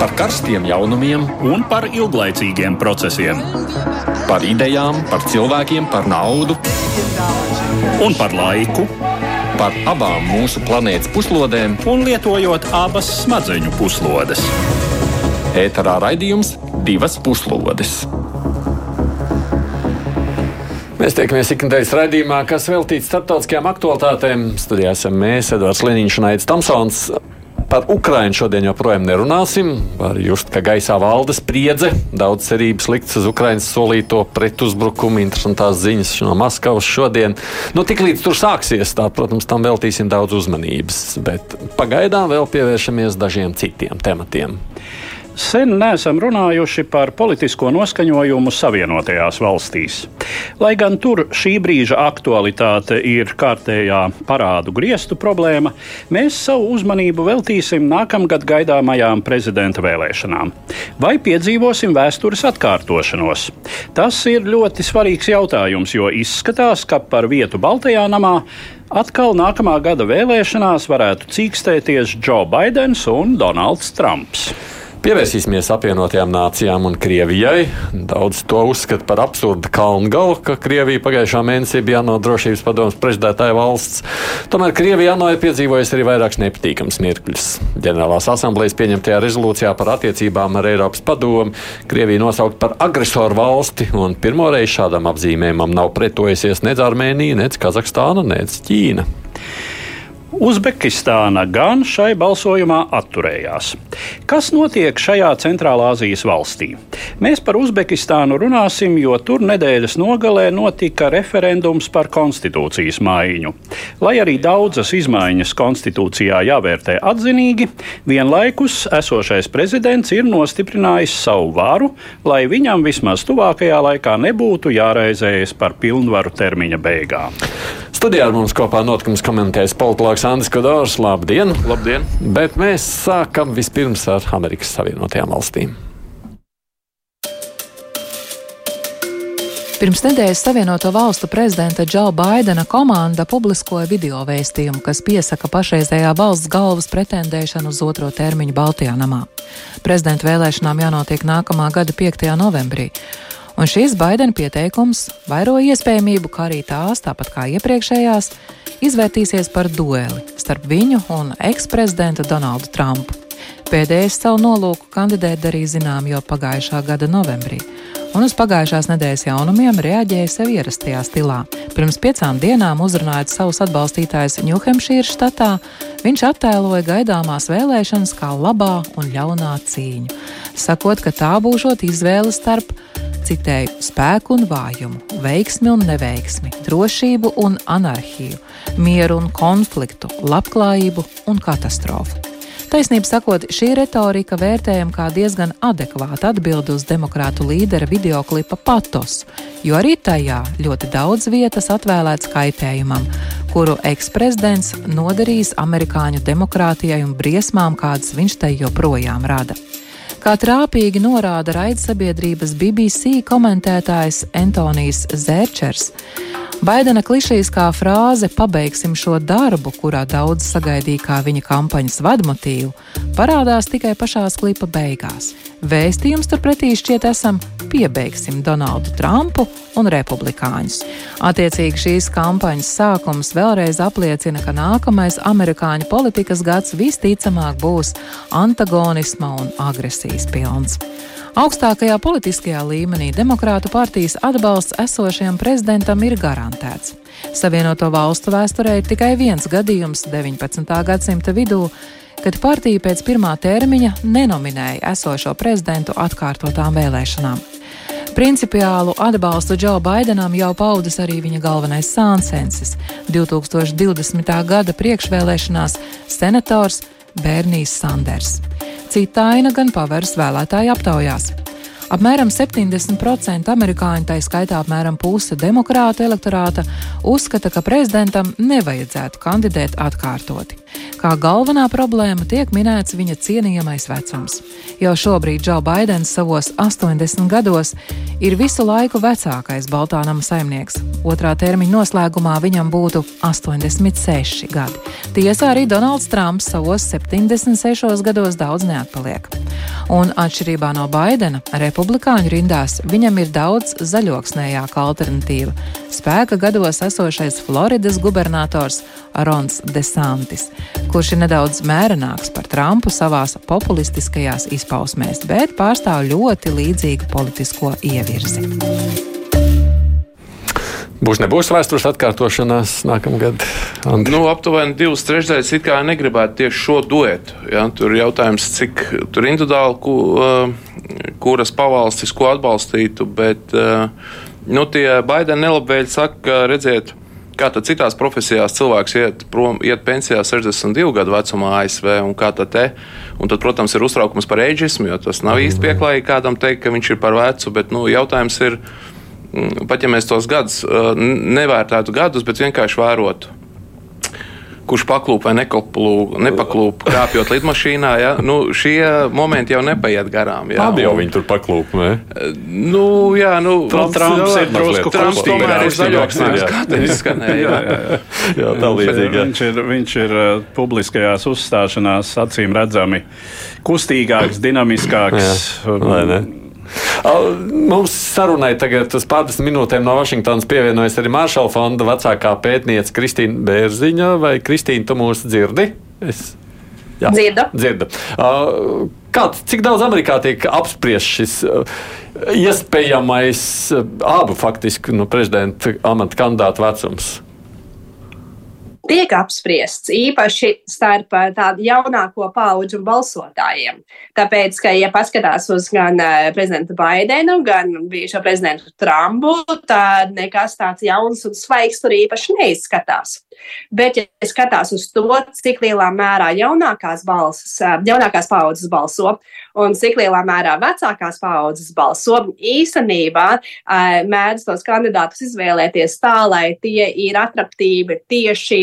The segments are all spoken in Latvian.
par karstiem jaunumiem un par ilglaicīgiem procesiem. Par idejām, par cilvēkiem, par naudu un par laiku. Par abām mūsu planētas puslodēm, un lietojot abas smadzeņu puslodes. Ēterā raidījums divas puslodes. Mēs tiekamies ikdienas raidījumā, kas veltīts starptautiskajām aktualitātēm. Studijā esam mēs, Edvards Liniņš un Aits Tamsons. Par Ukrajinu šodien joprojām nerunāsim. Var just, ka gaisā valda spriedze, daudz cerības likts uz Ukraiņas solīto pretuzbrukumu, interesantās ziņas no Maskavas šodien. Nu, tik līdz tur sāksies, tā, protams, tam veltīsim daudz uzmanības, bet pagaidām vēl pievēršamies dažiem citiem tematiem. Sen neesam runājuši par politisko noskaņojumu Savienotajās valstīs. Lai gan tur šī brīža aktualitāte ir kārtējā parādu griestu problēma, mēs savu uzmanību veltīsim nākamgad gaidāmajām prezidenta vēlēšanām. Vai piedzīvosim vēstures atkārtošanos? Tas ir ļoti svarīgs jautājums, jo izskatās, ka par vietu Baltajā namā atkal nākamā gada vēlēšanās varētu cīkstēties Džo Baidens un Donalds Trumps. Pievērsīsimies apvienotajām nācijām un Krievijai. Daudz to uzskata par absurdu kalnu galu, ka Krievija pagājušā mēnesī bija no drošības padomus prezidētāja valsts. Tomēr Krievija ANO ir piedzīvojusi arī vairākus nepatīkamus mirkļus. Ģenerālās asamblejas pieņemtajā rezolūcijā par attiecībām ar Eiropas padomu Krievija nosaukt par agresoru valsti, un pirmoreiz šādam apzīmējumam nav pretojusies nec Armēnija, nec Kazahstāna, nec Ķīna. Uzbekistāna gan šai balsojumā atturējās. Kas notiek šajā Centrālā Azijas valstī? Mēs par Uzbekistānu runāsim, jo tur nedēļas nogalē notika referendums par konstitūcijas maiņu. Lai arī daudzas izmaiņas konstitūcijā jāvērtē atzinīgi, vienlaikus esošais prezidents ir nostiprinājis savu varu, lai viņam vismaz tuvākajā laikā nebūtu jāraizējas par pilnvaru termiņa beigām. Studijā ar mums kopā notikums komentēs politologs Andris Kodors. Labdien! Labdien! Bet mēs sākam vispirms ar Amerikas Savienotajām valstīm. Pirms nedēļas Savienoto Valstu prezidenta Džo Baidena komanda publiskoja video vēstījumu, kas piesaka pašreizējā valsts galvas pretendēšanu uz otro termiņu Baltijā namā. Prezidenta vēlēšanām jānotiek nākamā gada 5. novembrī. Un šis Baidena pieteikums vairo iespējamību, ka arī tās, tāpat kā iepriekšējās, izvērtīsies par dueli starp viņu un eksprezidentu Donaldu Trumpu. Pēdējais savu nolūku kandidēt darīja zinām jau pagājušā gada novembrī, un uz pagājušās nedēļas jaunumiem reaģēja sev ierastajā stilā. Pirms piecām dienām uzrunājot savus atbalstītājus Ņūhempšīras štatā, viņš attēloja gaidāmās vēlēšanas kā labā un ļaunā cīņu, sakot, ka tā būšot izvēle starp citēju, spēku un vājumu, veiksmi un neveiksmi, drošību un anarhiju, mieru un konfliktu, labklājību un katastrofu. Taisnība sakot, šī retorika vērtējama kā diezgan adekvāta atbilde uz demokrātu līdera videoklipa patos, jo arī tajā ļoti daudz vietas atvēlēts kaitējumam, kuru eksprezidents nodarījis amerikāņu demokrātijai un briesmām, kādas viņš tai joprojām rada. Kā trāpīgi norāda raidsabiedrības BBC komentētājs Antonijs Zērčers, Baidena klišejiskā frāze pabeigsim šo darbu, kurā daudz sagaidīja kā viņa kampaņas vadmotīvu, parādās tikai pašās klipa beigās. Vēstījums turpretī šķiet esam piebeigsim Donaldu Trumpu un republikāņus. Attiecīgi šīs kampaņas sākums vēlreiz apliecina, ka nākamais amerikāņu politikas gads visticamāk būs antagonisma un agresijas pilns. Augstākajā politiskajā līmenī Demokrātu partijas atbalsts esošajam prezidentam ir garantēts. Savienoto valstu vēsturē ir tikai viens gadījums 19. gadsimta vidū, kad partija pēc pirmā termiņa nenominēja esošo prezidentu atkārtotām vēlēšanām. Principiālu atbalstu Džo Baidenam jau paudis arī viņa galvenais sāncensis - 2020. gada priekšvēlēšanās senators Bernijs Sanders. Cita aina gan paveras vēlētāju aptaujās. Apmēram 70% amerikāņu, tā skaitā apmēram puse demokrāta elektorāta, uzskata, ka prezidentam nevajadzētu kandidēt atkārtoti. Kā galvenā problēma tiek minēts viņa cienījamais vecums. Jau šobrīd Džo Baidens savos 80 gados ir visu laiku vecākais Baltānama saimnieks. Otrā termiņa noslēgumā viņam būtu 86 gadi. Tiesā arī Donalds Trumps savos 76 gados daudz neatpaliek. Un atšķirībā no Baidena, republikāņu rindās viņam ir daudz zaļoksnējāka alternatīva - spēka gados esošais Floridas gubernators Rons DeSantis, kurš ir nedaudz mērenāks par Trumpu savās populistiskajās izpausmēs, bet pārstāv ļoti līdzīgu politisko ievirzi. Būs nebūs vēstures atkārtošanās nākamgad? Andri? Nu, aptuveni divas trešdaļas it kā negribētu tieši šo duetu. Ja? Tur ir jautājums, cik tur individuāli, ku, uh, kuras pavalstis ko atbalstītu, bet uh, nu, tie Baidena nelabvēļi saka, ka redziet, kā tad citās profesijās cilvēks iet, prom, iet pensijā 62 gadu vecumā ASV un kā tad te. Un tad, protams, ir uztraukums par eģismu, jo tas nav īsti pieklājīgi kādam teikt, ka viņš ir par vecu, bet nu, jautājums ir, Mm, pat ja mēs tos gadus uh, nevērtētu gadus, bet vienkārši vērotu kurš paklūp vai nepaklūp, nepaklūp kāpjot lidmašīnā. Ja? Nu, šie momenti jau nepaiet garām. Ja? Labi, jau viņi tur paklūp. Ne? Nu, jā, nu, Trumps, Trumps ir drusku Trumps tomēr ir zaļoksnājis, kā te izskanēja. Jā, jā, jā. jā tā līdzīgi. Viņš ir, viņš ir uh, publiskajās uzstāšanās acīm redzami kustīgāks, dinamiskāks. Jā, vai ne? Mums sarunai tagad uz pāris minūtēm no Vašingtonas pievienojas arī Maršala fonda vecākā pētniece Kristīna Bērziņa. Vai Kristīna, tu mūs dzirdi? Es... Jā, dzirdu. dzirdu. Uh, kā, cik daudz Amerikā tiek apspriests šis iespējamais abu faktiski nu, prezidenta amata kandidātu vecums? Tiek apspriests īpaši starp eh, tādu jaunāko paudžu balsotājiem. Tāpēc, ka, ja paskatās uz gan eh, prezidentu Baidenu, gan bijušo prezidentu Trumpu, tad nekas tāds jauns un svaigs tur īpaši neizskatās. Bet, ja skatās uz to, cik lielā mērā jaunākās, balsas, eh, jaunākās paudzes balso un cik lielā mērā vecākās paudzes balso, īstenībā mēdz tos kandidātus izvēlēties tā, lai tie ir attraktīvi tieši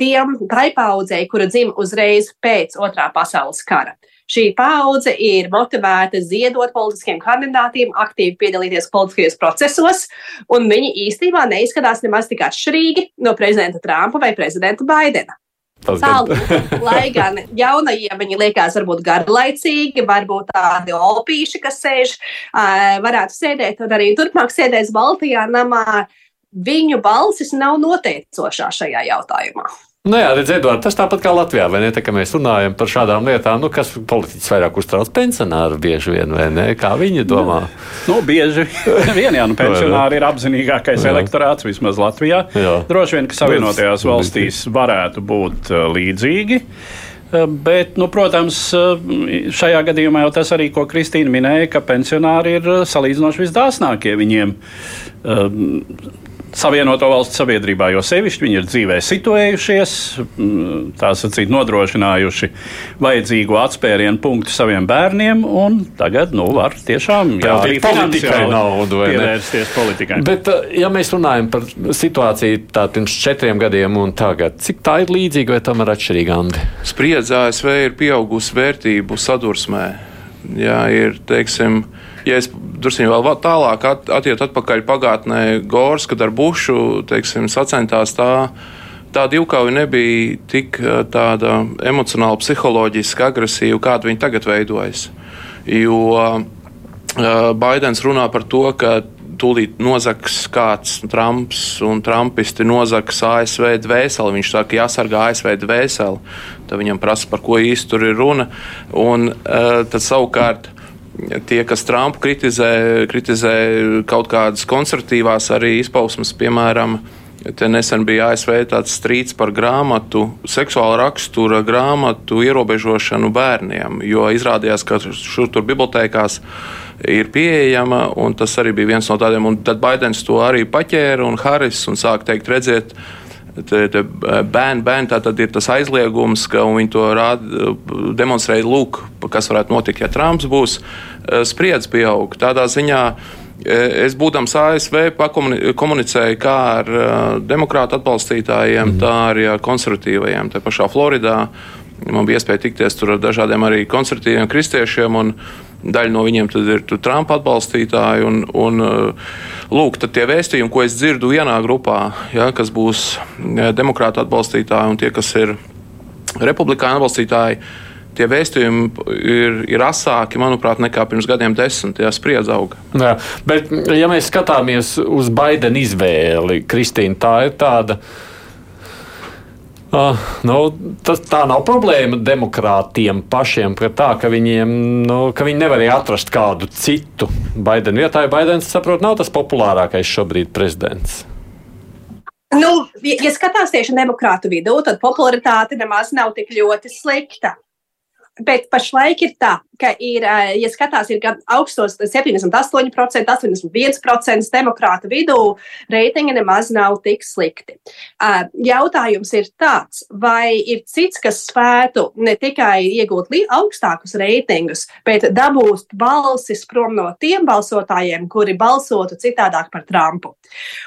tiem, tai paudzei, kura dzima uzreiz pēc otrā pasaules kara. Šī paudze ir motivēta ziedot politiskiem kandidātiem, aktīvi piedalīties politiskajos procesos, un viņi īstenībā neizskatās nemaz tik atšķirīgi no prezidenta Trumpa vai prezidenta Baidena. Tālāk, lai gan jaunajiem viņi liekas varbūt garlaicīgi, varbūt tādi opīši, kas sēž, varētu sēdēt un arī turpmāk sēdēs Baltijā namā, viņu balsis nav noteicošā šajā jautājumā. Nu jā, redziet, Edvard, tas tāpat kā Latvijā, vai ne? Tā, mēs runājam par šādām lietām, nu, kas politiķis vairāk uztrauc pensionāru bieži vien, vai ne? Kā viņi domā? Nu, nu bieži vien, jā, nu, pensionāri ir apzinīgākais jā. elektorāts vismaz Latvijā. Jā. Droši vien, ka Savienotajās valstīs varētu būt uh, līdzīgi. Uh, bet, nu, protams, uh, šajā gadījumā jau tas arī, ko Kristīna minēja, ka pensionāri ir salīdzinoši visdāsnākie viņiem Savienoto valstu sabiedrībā, jo sevišķi viņi ir dzīvē situējušies, mm, tā sacīt, nodrošinājuši vajadzīgo atspērienu punktu saviem bērniem, un tagad, nu, var tiešām jā, arī politikai naudu pievērsties politikai. Bet, eh, ja mēs runājam par situāciju tā pirms četriem gadiem un tagad, cik tā ir līdzīga vai tomēr atšķirīga, Andi? Spriedze ASV ir pieaugusi vērtību sadursmē. Jā, ir, teiksim, ja es drusku vēl tālāk at, atiet atpakaļ pagātnē, Gors, kad ar Bušu teiksim, sacentās tā. Tā divkauja nebija tik tāda emocionāli, psiholoģiski agresīva, kāda viņa tagad veidojas. Jo uh, Baidens runā par to, ka tūlīt nozaks kāds Trumps un Trumpisti nozaks ASV dvēseli. Viņš saka, jāsargā ASV dvēseli. Tad viņam prasa, par ko īsti tur ir runa. Un uh, tad savukārt tie, kas Trumpu kritizē, kritizē kaut kādas konservatīvās arī izpausmes, piemēram, Te nesen bija ASV tāds strīds par grāmatu, seksuāla rakstura grāmatu ierobežošanu bērniem, jo izrādījās, ka šur tur bibliotekās ir pieejama, un tas arī bija viens no tādiem, un tad Baidens to arī paķēra, un Haris, un sāk teikt, redziet, bērni, bērni tā tad ir tas aizliegums, ka viņi to rāda, demonstrēja, lūk, kas varētu notikt, ja Trumps būs e, spriedzi pieaug. Tādā ziņā es, būdams ASV, komunicēju kā ar demokrātu atbalstītājiem, mm. tā arī ar konservatīvajiem. Te pašā Floridā man bija iespēja tikties ar dažādiem arī konservatīviem kristiešiem. Un, Daļa no viņiem ir Trumpa atbalstītāji. Un, un, uh, lūk, tie vēstījumi, ko es dzirdu vienā grupā, ja, kas būs demokrāta atbalstītāji un tie, kas ir republikāņu atbalstītāji, tie vēstījumi ir, ir asāki, manuprāt, nekā pirms gadiem desmit. Jā, spriedzi auga. Jā, bet, ja mēs skatāmies uz Baidena izvēli, Kristīna, tā ir tāda. Uh, nu, tas, tā nav problēma demokrātiem pašiem, tā, ka, viņiem, nu, ka viņi nevarēja atrast kādu citu Baidenu vietā. Baidens, saprot, nav tas populārākais šobrīd prezidents. Nu, ja skatās tieši demokrātu vidū, tad popularitāte nemaz nav tik ļoti slikta. Bet pašlaik ir tā, ka, ir, ja skatās, ir gan augstos 78%, 81% demokrāta vidū, reitingi nemaz nav tik slikti. Jautājums ir tāds, vai ir cits, kas spētu ne tikai iegūt augstākus reitingus, bet dabūt balsis prom no tiem balsotājiem, kuri balsotu citādāk par Trumpu.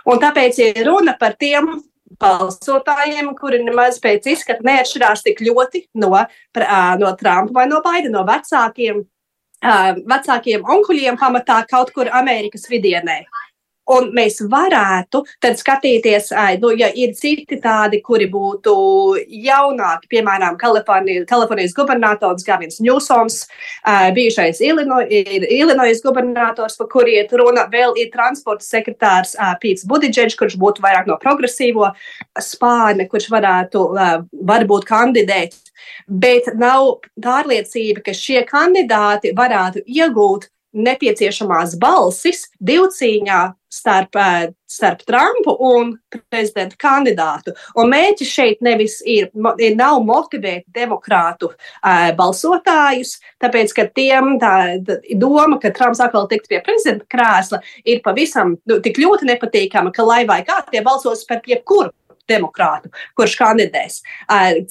Un tāpēc ir runa par tiem balsotājiem, kuri nemaz pēc izskata neatšķirās tik ļoti no, no Trumpa vai no Baidena, no vecākiem, vecākiem onkuļiem pamatā kaut kur Amerikas vidienē. Un mēs varētu tad skatīties, nu, ja ir citi tādi, kuri būtu jaunāki, piemēram, Kalifornijas gubernators Gavins Ņūsons, bijušais Illinois gubernators, par kuri iet runa, vēl ir transporta sekretārs Pīts Budidžeģis, kurš būtu vairāk no progresīvo spārne, kurš varētu varbūt kandidēt. Bet nav pārliecība, ka šie kandidāti varētu iegūt nepieciešamās balsis divcīņā starp, starp Trumpu un prezidenta kandidātu. Un mērķis šeit nevis ir, nav motivēt demokrātu uh, balsotājus, tāpēc, ka tiem tā doma, ka Trumps atkal tiks pie prezidenta krēsla, ir pavisam nu, tik ļoti nepatīkama, ka lai vai kā tie balsos par jebkuru demokrātu, kurš kandidēs.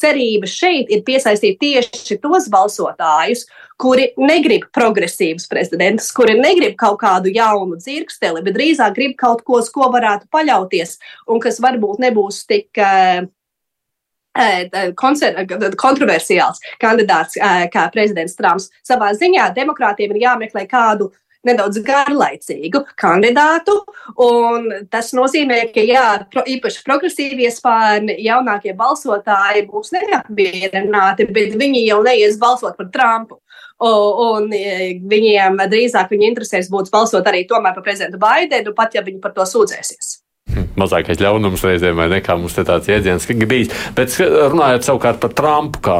Cerība šeit ir piesaistīt tieši tos balsotājus, kuri negrib progresīvus prezidentus, kuri negrib kaut kādu jaunu dzirksteli, bet drīzāk grib kaut ko, uz ko varētu paļauties un kas varbūt nebūs tik kontroversiāls kandidāts kā prezidents Trumps. Savā ziņā demokrātiem ir jāmeklē kādu nedaudz garlaicīgu kandidātu. Tas nozīmē, ka jā, pro, īpaši progresīvie spārni, jaunākie balsotāji būs neapmierināti, bet viņi jau neies balsot par Trumpu. Un e, viņiem drīzāk viņa interesēs būtu balsot arī tomēr par prezidentu Baidenu, pat ja viņi par to sūdzēsies mazākais ļaunums reizēm, vai ne? Kā mums tāds jēdziens bijis. Bet runājot savukārt par Trumpu kā,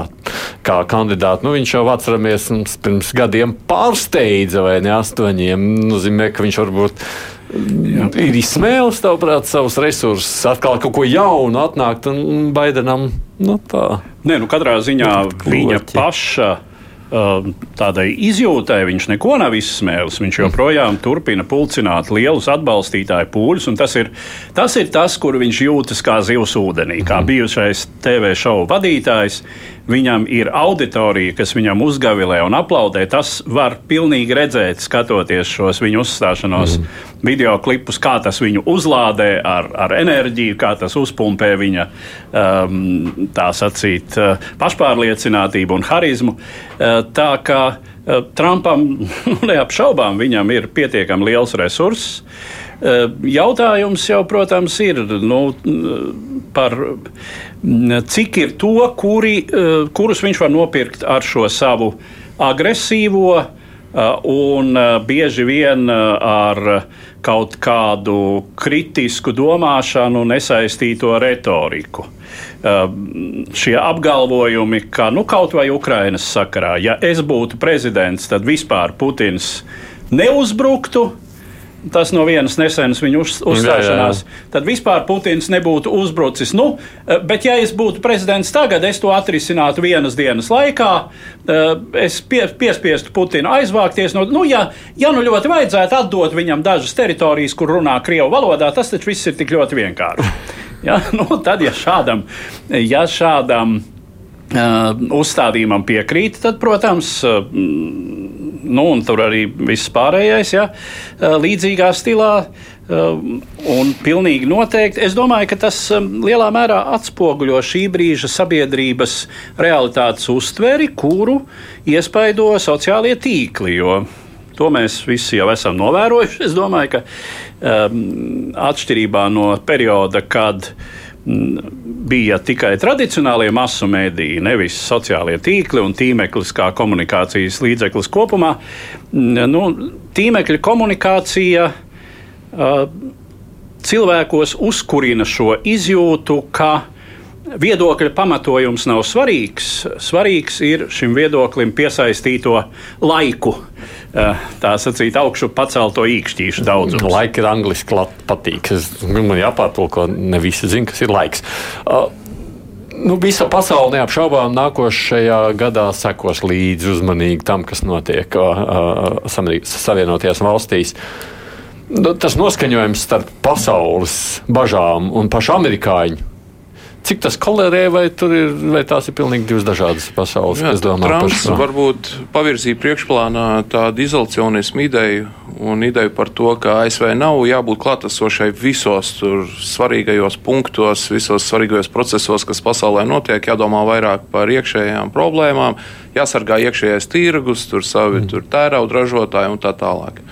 kā kandidātu, nu, viņš jau atceramies pirms gadiem pārsteidza vai ne astoņiem. Nozīmē, ka viņš varbūt. Jā. Ir izsmēlis, tavuprāt, savus resursus, atkal kaut ko jaunu atnākt un Baidenam. Nu, tā. Nē, nu katrā ziņā viņa paša Um, tādai izjūtai viņš neko nav izsmēlis. Viņš joprojām turpina pulcināt lielus atbalstītāju pūļus, un tas ir, tas ir tas, kur viņš jūtas kā zivs ūdenī, kā mhm. bijušais TV šovu vadītājs viņam ir auditorija, kas viņam uzgavilē un aplaudē. Tas var pilnīgi redzēt, skatoties šos viņa uzstāšanos mm. video klipus, kā tas viņu uzlādē ar, ar enerģiju, kā tas uzpumpē viņa um, tā sacīt uh, pašpārliecinātību un harizmu. Uh, tā kā uh, Trumpam neapšaubām viņam ir pietiekami liels resurss. Uh, jautājums jau, protams, ir nu, par cik ir to, kuri, eh, kurus viņš var nopirkt ar šo savu agresīvo eh, un eh, bieži vien ar kaut kādu kritisku domāšanu nesaistīto retoriku. Šie apgalvojumi, ka nu, kaut vai Ukrainas sakarā, ja es būtu prezidents, tad vispār Putins neuzbruktu, tas no vienas nesenas viņa uz, uzstāšanās, jā, jā. tad vispār Putins nebūtu uzbrucis. Nu, eh, bet, ja es būtu prezidents tagad, es to atrisinātu vienas dienas laikā. Eh, es pie, piespiestu Putinu aizvākties. No, nu, ja, ja nu ļoti vajadzētu atdot viņam dažas teritorijas, kur runā Krievu valodā, tas taču viss ir tik ļoti vienkārši. Ja? Nu, tad, ja šādam, ja šādam uzstādījumam piekrīt, tad, protams, uh, nu, un tur arī viss pārējais, ja, līdzīgā stilā. Un pilnīgi noteikti es domāju, ka tas lielā mērā atspoguļo šī brīža sabiedrības realitātes uztveri, kuru iespaido sociālie tīkli. To mēs visi jau esam novērojuši. Es domāju, ka um, atšķirībā no perioda, kad bija tikai tradicionālie masu mēdīji, nevis sociālie tīkli un tīmeklis kā komunikācijas līdzeklis kopumā. Nu, tīmekļa komunikācija cilvēkos uzkurina šo izjūtu, ka viedokļa pamatojums nav svarīgs. Svarīgs ir šim viedoklim piesaistīto laiku, eh, tā sacīt, augšu pacelto īkšķīšu daudzums. Laika ir angliski patīk. Es, man jāpārtulko, ne visi zina, kas ir laiks. Uh, Nu, visa pasaule neapšaubām nākošajā gadā sekos līdzi uzmanīgi tam, kas notiek uh, Savienotajās valstīs. Nu, tas noskaņojums starp pasaules bažām un pašu amerikāņu Cik tas kolerē, vai, ir, vai tās ir pilnīgi divas dažādas pasaules? Jā, Trumps par varbūt pavirzīja priekšplānā tādu izolacionismu ideju un ideju par to, ka ASV nav jābūt klātesošai visos svarīgajos punktos, visos svarīgajos procesos, kas pasaulē notiek, jādomā vairāk par iekšējām problēmām, jāsargā iekšējais tirgus, tur savi mm. tērauda ražotāji un tā tālāk.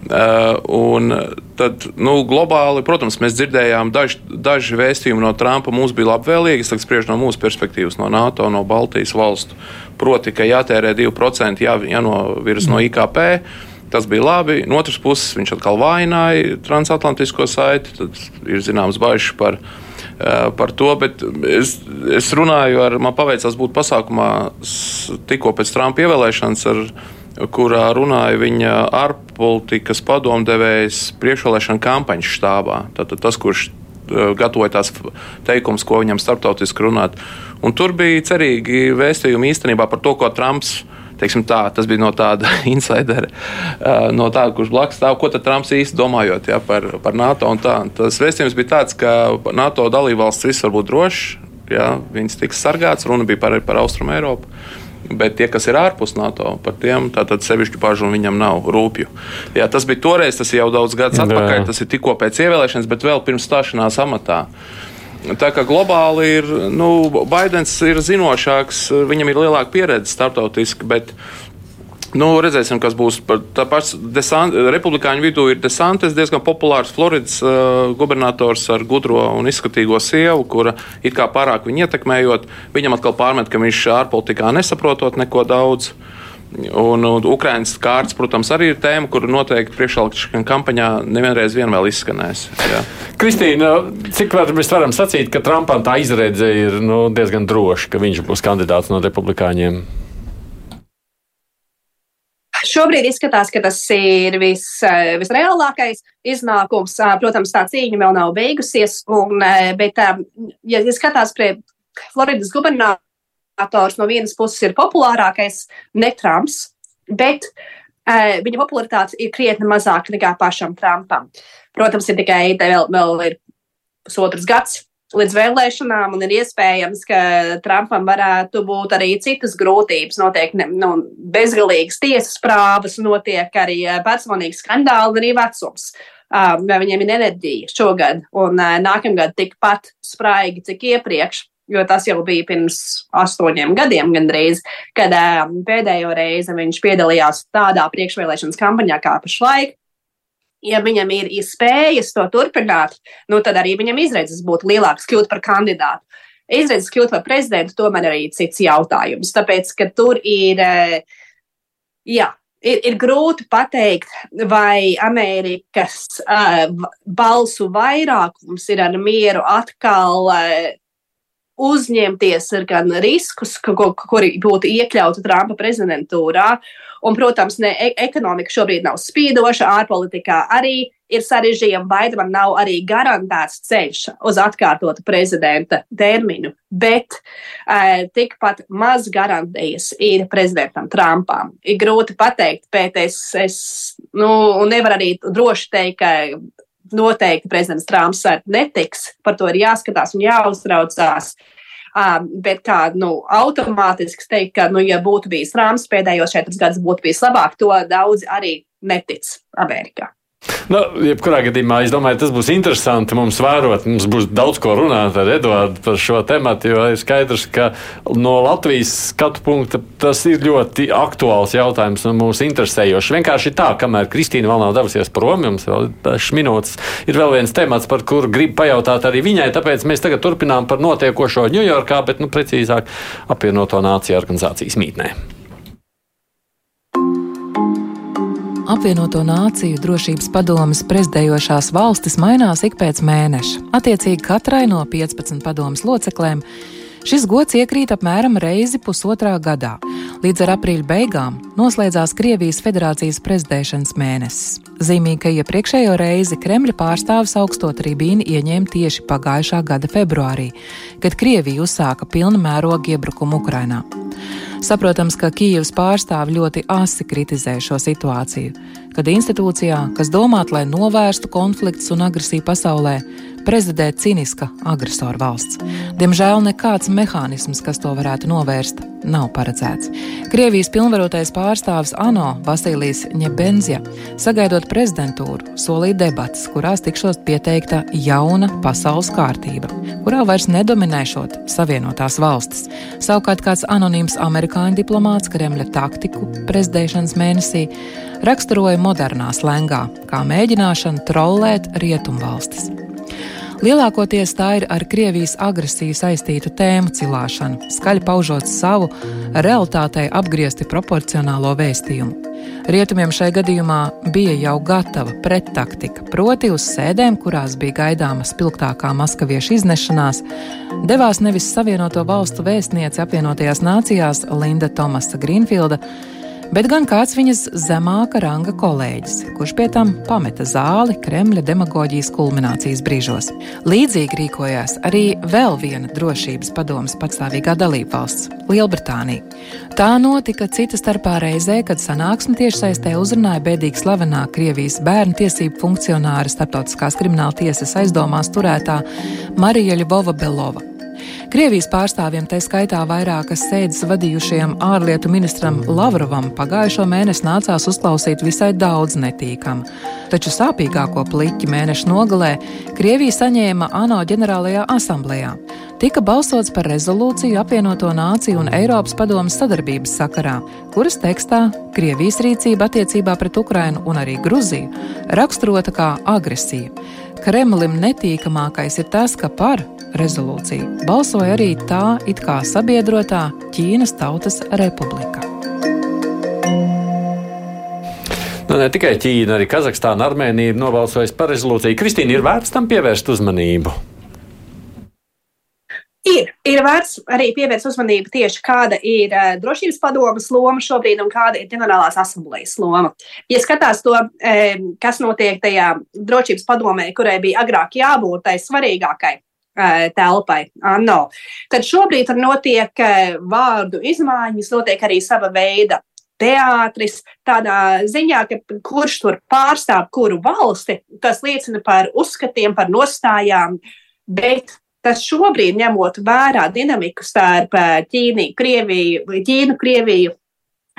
Uh, un tad, nu, globāli, protams, mēs dzirdējām daži, daži vēstījumi no Trumpa. Mums bija labvēlīgi, es spriežu no mūsu perspektīvas, no NATO, no Baltijas valstu. Proti, ka jātērē 2% jā, jānovirz no IKP. Tas bija labi. No otras puses, viņš atkal vaināja transatlantisko saiti. Tad ir zināms bažas par, uh, par to. Bet es, es runāju ar, man paveicās būt pasākumā tikko pēc Trumpa ievēlēšanas ar kurā runāja viņa ārpolitikas padomdevējs priekšvēlēšana kampaņas štābā. Tātad tas, kurš uh, gatavoja tās teikumus, ko viņam starptautiski runāt. Un tur bija cerīgi vēstījumi īstenībā par to, ko Trumps. Tā, tas bija no tāda insidera, uh, no tāda, kurš blakus stāv. Ko tad Trumps īsti domājot ja, par, par NATO? Tas vēstījums bija tāds, ka NATO dalībvalsts viss var būt drošs, ja, viņas tiks sargāts. Runa bija par, par Austrumu Eiropu. Bet tie, kas ir ārpus NATO, par tiem tātad sevišķu un viņam nav rūpju. Jā, tas bija toreiz, tas jau daudz gadus atpakaļ, tas ir tikko pēc ievēlēšanas, bet vēl pirms stāšanās amatā. Tā kā globāli ir, nu, Baidens ir zinošāks, viņam ir lielāka pieredze starptautiski, bet Nu, redzēsim, kas būs. Tā paša republikāņu vidū ir Desantes, diezgan populārs Floridas uh, gubernators ar gudro un izskatīgo sievu, kura it kā pārāk viņu ietekmējot. Viņam atkal pārmet, ka viņš ārpolitikā nesaprotot neko daudz. Un, un Ukraiņas kārtas, protams, arī ir tēma, kur noteikti priekšvēlēšana kampaņā nevienreiz vien vēl izskanēs. Jā. Kristīna, cik var, mēs varam sacīt, ka Trumpam tā izredze ir nu, diezgan droša, ka viņš būs kandidāts no republikāņiem? Šobrīd izskatās, ka tas ir vis, eh, visreālākais iznākums. Protams, tā cīņa vēl nav beigusies, un, bet, ja skatās pie Floridas gubernators, no vienas puses ir populārākais, ne Trumps, bet viņa popularitāte ir krietni mazāka nekā pašam Trumpam. Protams, ir tikai vēl, vēl ir pusotrs gads līdz vēlēšanām, un ir iespējams, ka Trumpam varētu būt arī citas grūtības. Notiek ne, nu, bezgalīgas tiesas prāvas, notiek arī eh, personīgi skandāli, arī vecums. Um, viņiem ir enerģija šogad un uh, nākamgad tikpat spraigi, cik iepriekš, jo tas jau bija pirms astoņiem gadiem gandrīz, kad um, pēdējo reizi viņš piedalījās tādā priekšvēlēšanas kampaņā kā pašlaik ja viņam ir spējas to turpināt, nu, tad arī viņam izredzes būt lielākas, kļūt par kandidātu. Izredzes kļūt par prezidentu, tomēr arī cits jautājums. Tāpēc, ka tur ir, eh, jā, ir, ir grūti pateikt, vai Amerikas uh, balsu vairākums ir ar mieru atkal uh, uzņemties gan riskus, kuri būtu iekļauti Trumpa prezidentūrā, Un, protams, ne, e, ekonomika šobrīd nav spīdoša, ārpolitikā arī ir sarežģījumi. Baidamam nav arī garantēts ceļš uz atkārtotu prezidenta termiņu, bet uh, tikpat maz garantijas ir prezidentam Trumpam. Ir grūti pateikt, bet es, es nu, nevaru arī droši teikt, ka noteikti prezidents Trumps netiks. Par to ir jāskatās un jāuztraucās. Um, bet kā nu, automātiski teikt, ka, nu, ja būtu bijis Rāms pēdējos četrus gadus, būtu bijis labāk, to daudzi arī netic Amerikā. Nu, jebkurā gadījumā es domāju, tas būs interesanti mums vērot. Mums būs daudz ko runāt ar Eduardu par šo tematu, jo ir skaidrs, ka no Latvijas skatu punkta tas ir ļoti aktuāls jautājums un mūs interesējošs. Vienkārši tā, kamēr Kristīna vēl nav devusies prom, jums vēl dažas minūtes, ir vēl viens temats, par kuru gribu pajautāt arī viņai. Tāpēc mēs tagad turpinām par notiekošo Ņujorkā, bet nu, precīzāk apvienoto nāciju organizācijas mītnē. Apvienoto Nāciju drošības padomes prezidējošās valstis mainās ik pēc mēneša. Attiecīgi katrai no 15 padomes locekļiem šis gods iekrīt apmēram reizi pusotrā gadā. Līdz ar aprīļa beigām noslēdzās Krievijas federācijas prezidēšanas mēnesis. Zīmīgi, ka iepriekšējo reizi Kremļa pārstāvis augsto tribīni ieņēma tieši pagājušā gada februārī, kad Krievija uzsāka pilna mēroga iebrukumu Ukrainā. Saprotams, ka Kijavas pārstāvi ļoti asi kritizē šo situāciju, kad institūcijā, kas domāta, lai novērstu konflikts un agresiju pasaulē, prezidē cīniska agresora valsts. Diemžēl nekāds mehānisms, kas to varētu novērst, nav paredzēts. Krievijas pilnvarotais pārstāvis ANO Vasilijs Ņebenzja, sagaidot prezidentūru, solīja debatas, kurās tikšos pieteikta jauna pasaules kārtība, kurā vairs nedominēšot Savienotās valstis. Savukārt kāds anonīms amerikāņu diplomāts Kremļa taktiku prezidēšanas mēnesī raksturoja modernā slēngā, kā mēģināšanu trollēt rietumvalstis. Lielākoties tā ir ar Krievijas agresiju saistītu tēmu cilāšanu, skaļi paužot savu realitātei apgriezti proporcionālo vēstījumu. Rietumiem šai gadījumā bija jau gatava prettaktika, proti uz sēdēm, kurās bija gaidāma spilgtākā maskaviešu iznešanās, devās nevis Savienoto valstu vēstniece apvienotajās nācijās Linda Tomasa Grīnfilda, bet gan kāds viņas zemāka ranga kolēģis, kurš pie tam pameta zāli Kremļa demagoģijas kulminācijas brīžos. Līdzīgi rīkojās arī vēl viena drošības padomas patstāvīgā dalībvalsts - Lielbritānija. Tā notika cita starpā reizē, kad sanāksme tiešsaistē uzrunāja bēdīgi slavenā Krievijas bērnu tiesību funkcionāra starptautiskās krimināla tiesas aizdomās turētā Marija Ļubova Belova. Krievijas pārstāvjiem, tā skaitā vairākas sēdes vadījušajam ārlietu ministram Lavrovam, pagājušo mēnesi nācās uzklausīt visai daudz netīkamu. Taču sāpīgāko pliķi mēneša nogalē Krievija saņēma ANO ģenerālajā asamblējā. Tika balsots par rezolūciju apvienoto nāciju un Eiropas padomas sadarbības sakarā, kuras tekstā Krievijas rīcība attiecībā pret Ukrainu un arī Gruziju raksturota kā agresija. Kremlim netīkamākais ir tas, ka par rezolūciju balsoja arī tā it kā sabiedrotā Ķīnas Tautas Republika. Nu, ne tikai Ķīna, arī Kazahstāna, Armēnija ir nobalsojusi par rezolūciju. Kristīna, ir vērts tam pievērst uzmanību. Ir, ir vērts arī pievērst uzmanību tieši kāda ir uh, drošības padomas loma šobrīd un kāda ir ģenerālās asamblejas loma. Ja skatās to, um, kas notiek tajā drošības padomē, kurai bija agrāk jābūt tai svarīgākai, telpai, ANO. Tad šobrīd tur notiek vārdu izmaiņas, notiek arī sava veida teātris, tādā ziņā, ka kurš tur pārstāv kuru valsti, tas liecina par uzskatiem, par nostājām, bet tas šobrīd, ņemot vērā dinamiku starp Ķīnu, Krieviju, Ķīnu, Krieviju,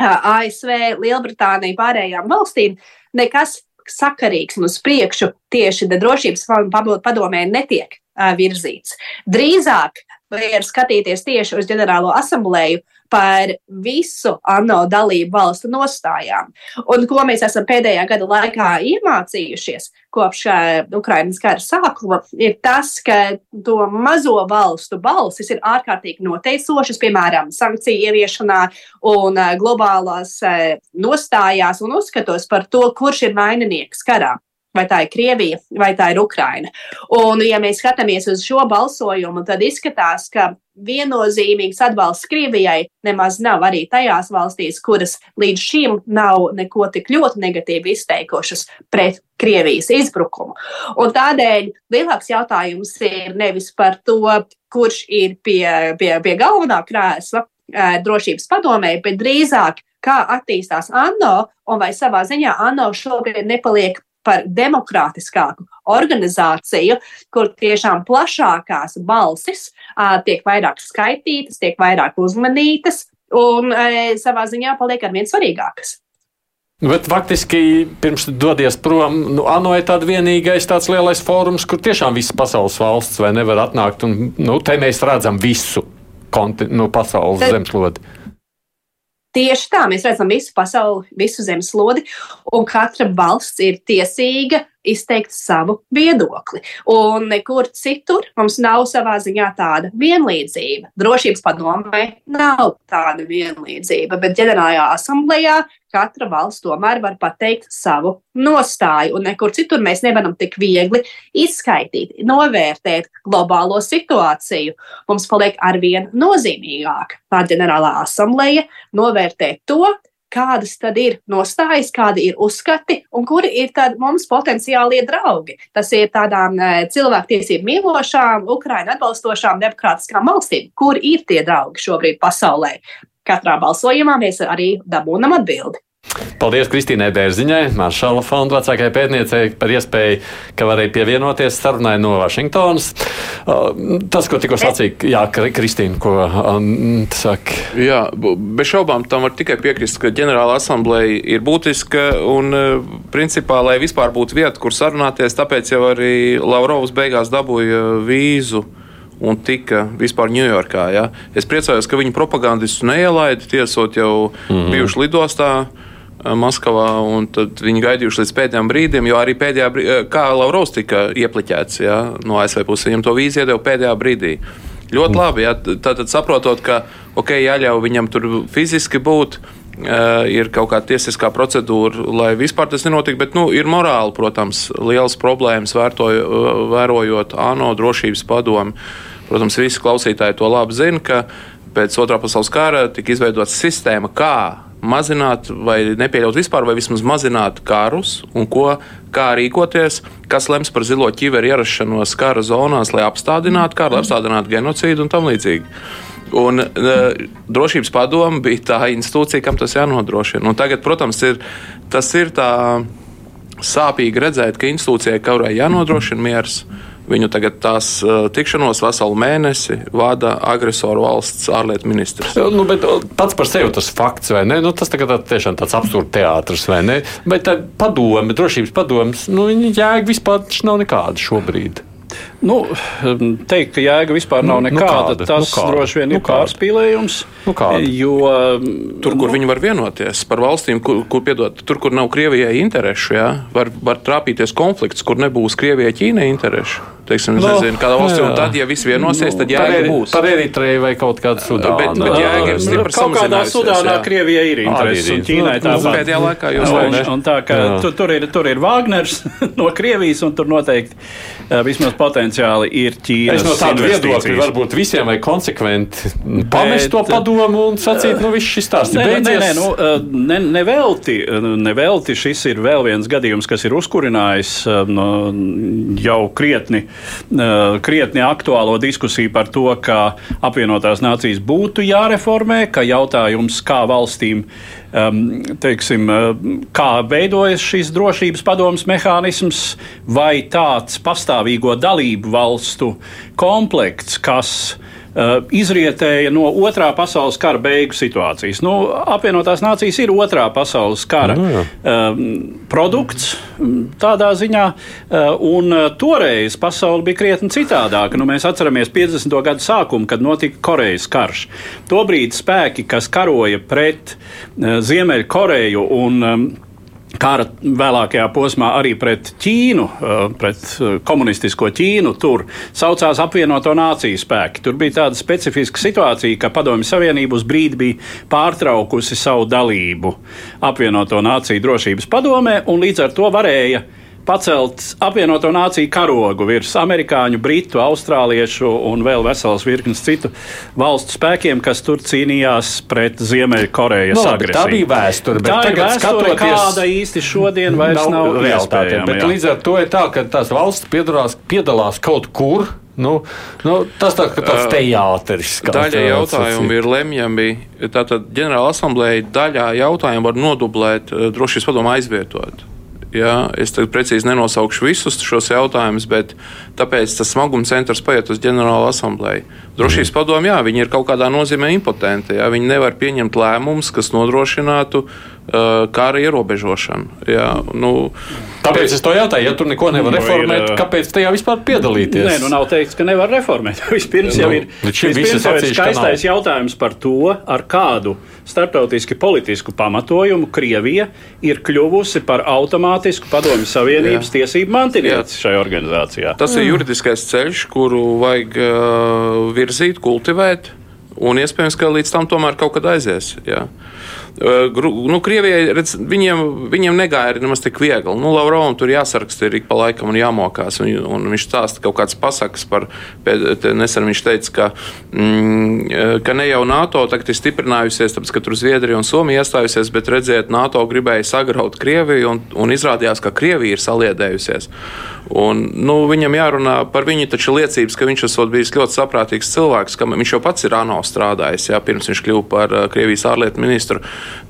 ASV, Lielbritāniju, pārējām valstīm, nekas sakarīgs un uz priekšu tieši drošības padomē netiek virzīts. Drīzāk var skatīties tieši uz ģenerālo asamblēju par visu ANO dalību valstu nostājām. Un ko mēs esam pēdējā gada laikā iemācījušies kopš Ukrainas kara sākuma, ir tas, ka to mazo valstu balsis ir ārkārtīgi noteicošas, piemēram, sankciju ieviešanā un globālās nostājās un uzskatos par to, kurš ir vaininieks karā vai tā ir Krievija, vai tā ir Ukraina. Un, ja mēs skatāmies uz šo balsojumu, tad izskatās, ka viennozīmīgs atbalsts Krievijai nemaz nav arī tajās valstīs, kuras līdz šim nav neko tik ļoti negatīvi izteikušas pret Krievijas izbrukumu. Un tādēļ lielāks jautājums ir nevis par to, kurš ir pie, pie, pie galvenā krēsla drošības padomē, bet drīzāk kā attīstās ANO un vai savā ziņā ANO šobrīd nepaliek par demokrātiskāku organizāciju, kur tiešām plašākās balsis uh, tiek vairāk skaitītas, tiek vairāk uzmanītas un uh, savā ziņā paliek arvien svarīgākas. Bet faktiski pirms dodies prom, nu, ANO ir tāds vienīgais tāds lielais fórums, kur tiešām visas pasaules valsts vai nevar atnākt. Un, nu, te mēs redzam visu konti, nu, pasaules Te- zemeslodi. Tieši tā, mēs redzam visu pasauli, visu zemeslodi, un katra valsts ir tiesīga izteikt savu viedokli. Un nekur citur mums nav savā ziņā tāda vienlīdzība. Drošības padomē nav tāda vienlīdzība, bet ģenerālajā asamblējā katra valsts tomēr var pateikt savu nostāju, un nekur citur mēs nevaram tik viegli izskaidrot, novērtēt globālo situāciju. Mums paliek arvien nozīmīgāk tā ģenerālā asambleja novērtēt to, kādas tad ir nostājas, kādi ir uzskati un kuri ir tad mums potenciālie draugi. Tas ir tādām eh, cilvēktiesību mīlošām, Ukraiņu atbalstošām demokrātiskām valstīm, kur ir tie draugi šobrīd pasaulē. Katrā balsojumā mēs arī dabūnam atbildi. Paldies Kristīnai Bērziņai, Maršala fonda vecākajai pētniecei par iespēju, ka varēja pievienoties sarunai no Vašingtonas. Uh, Tas, ko tikko sacīja, jā, Kri- Kristīna, ko tu saki. Jā, bez šaubām tam var tikai piekrist, ka ģenerāla asambleja ir būtiska un, eh, principā, lai vispār būtu vieta, kur sarunāties, tāpēc jau arī Lavrovs beigās dabūja vīzu. Un tika vispār Ņujorkā. Ja? Es priecājos, ka viņi propagandistu neielaida, tiesot jau mm -hmm. bijuši lidostā. Eh, Maskavā, un viņi gaidījuši līdz pēdējiem brīdim, jo arī pēdējā brīdī, kā Lavrovs tika iepliķēts ja, no ASV puses, viņam to vīzu iedeva pēdējā brīdī. Ļoti labi, ja, tātad saprotot, ka ok, jāļauj viņam tur fiziski būt, uh, ir kaut kāda tiesiskā procedūra, lai vispār tas nenotiktu, bet nu, ir morāli, protams, liels problēmas vērtoju, vērojot ANO drošības padomu. Protams, visi klausītāji to labi zina, ka pēc otrā pasaules kara tika izveidota sistēma, kā mazināt vai nepieļaut vispār, vai vismaz mazināt karus un ko, kā rīkoties, kas lems par zilo ķiveru ierašanos kara zonās, lai apstādinātu karu, lai apstādinātu genocīdu un tam līdzīgi. Un, uh, drošības padome bija tā institūcija, kam tas jānodrošina. Un tagad, protams, ir, tas ir tā sāpīgi redzēt, ka institūcijai, kurai jānodrošina miers, viņu tagad tās tikšanos veselu mēnesi vada agresoru valsts ārlietu ministrs. Nu, pats par sevi tas fakts, vai ne? Nu, tas tagad tā, tiešām tāds absurds teātris, vai ne? Bet padome, drošības padomas, nu, jēga vispār nav nekāda šobrīd. Nu, teikt, ka jēga vispār nav Nu, nu nekāda, kāda? tas Nu kāda? droši vien Nu ir kāda? pārspīlējums. Nu kāda? Jo Tur, kur viņi var vienoties par valstīm, kur, kur, piedot, tur, kur nav Krievijai interešu, jā, var, var trāpīties konflikts, kur nebūs Krievijai Ķīnai interešu. Teiksim, es Nu, nezinu, kādā valstī, un tad, ja viss vienosies, tad Par, jēga būs. par Eritreju vai kaut kādu Sudānu. Bet- bet jēga ir Nu, stipri kaut kādā Sudānā jā. Krievijai ir intereses, Arī un ir. Ķīnai Nu, tāpat. pēdējā laikā jūs Un- vai un, tā, ka tur, tur, ir, tur ir Wagners no Krievijas, un tur noteikti vismaz potenciāli ir Ķīnas Es no tāda viedokļa varbūt visiem vajag konsekventi pamest to Bet- padomu un sacīt, nu viss šis stāsts ir Nē, nē, beidzies. nē, nu, eh, ne, nevelti, nevelti šis ir vēl viens gadījums, kas ir uzkurinājis no, jau krietni, krietni aktuālo diskusiju par to, ka apvienotās nācijas būtu jāreformē, ka jautājums, kā valstīm, em, teiksim, eh, kā veidojas šis drošības padomas mehānisms, vai tāds pastāvīgo dalību valstu komplekts, kas Uh, izrietēja no otrā pasaules kara beigu situācijas. Nu, apvienotās nācijas ir otrā pasaules kara Nu, jā. um, produkts mm, tādā ziņā, uh, un toreiz pasaule bija krietni citādāka. Nu, mēs atceramies 50. gadu sākumu, kad notika Korejas karš. Tobrīd spēki, kas karoja pret Ziemeļkoreju un um, Kara vēlākajā posmā arī pret Ķīnu, uh, pret uh, komunistisko Ķīnu, tur saucās apvienoto nāciju spēki. Tur bija tāda specifiska situācija, ka Padomju Savienība uz brīdi bija pārtraukusi savu dalību apvienoto nāciju drošības padomē, un līdz ar to varēja pacelt apvienoto nāciju karogu virs amerikāņu, britu, austrāliešu un vēl vesels virknes citu valstu spēkiem, kas tur cīnījās pret Ziemeļkorejas Nu, labi, agresiju. tā bija vēsture, bet tā ir tagad vēsture, skatoties- kāda īsti šodien vairs nav, nav realitāte. Bet jā. līdz ar to ir tā, ka tās valsts piedalās, piedalās kaut kur. Nu, nu, tas tā, tāds teātris. kā Daļa tā jautājumu ir lemjami. Tātad ģenerāla asamblēja daļā jautājumu var nodublēt, eh, drošības padomu aizvietot. Jā, es tagad precīzi nenosaukšu visus šos jautājumus, bet tāpēc tas smaguma centrs paiet uz ģenerālo asambleju. Drošības padomu, jā, viņi ir kaut kādā nozīmē impotenti. Jā, viņi nevar pieņemt lēmumus, kas nodrošinātu kara ierobežošanu. Jā, nu, Tāpēc es to jautāju, ja tur neko nevar Nu, ir, reformēt, ā, kāpēc tajā vispār piedalīties? Nē, nu nav teikts, ka nevar reformēt. Vispirms jau Nu, ir, visi vispirms jau ir skaistais jautājums par to, ar kādu starptautiski politisku pamatojumu Krievija ir kļuvusi par automātisku Padomju Savienības Jā. tiesību mantinieci šajā organizācijā. Tas ir juridiskais ceļš, kuru vajag uh, virzīt, kultivēt, un iespējams, ka līdz tam tomēr kaut kad aizies. Jā. Gru- Nu, Krievijai redz, viņiem, viņiem negāja arī nemaz tik viegli. Nu, Lavrovam tur jāsaraksta ir ik pa laikam un jāmokās. Un, un viņš stāsta kaut kādas pasakas par, nesen viņš teica, ka, mm, ka ne jau NATO tagad ir stiprinājusies, tāpēc, ka tur Zviedrija un Somija iestājusies, bet redziet, NATO gribēja sagraut Krieviju un, un izrādījās, ka Krievija ir saliedējusies. Un, nu, viņam jārunā par viņu, taču liecības, ka viņš esot bijis ļoti saprātīgs cilvēks, ka viņš jau pats ir ANO strādājis, jā, pirms viņš kļuva par uh, Krievijas ārlietu ministru.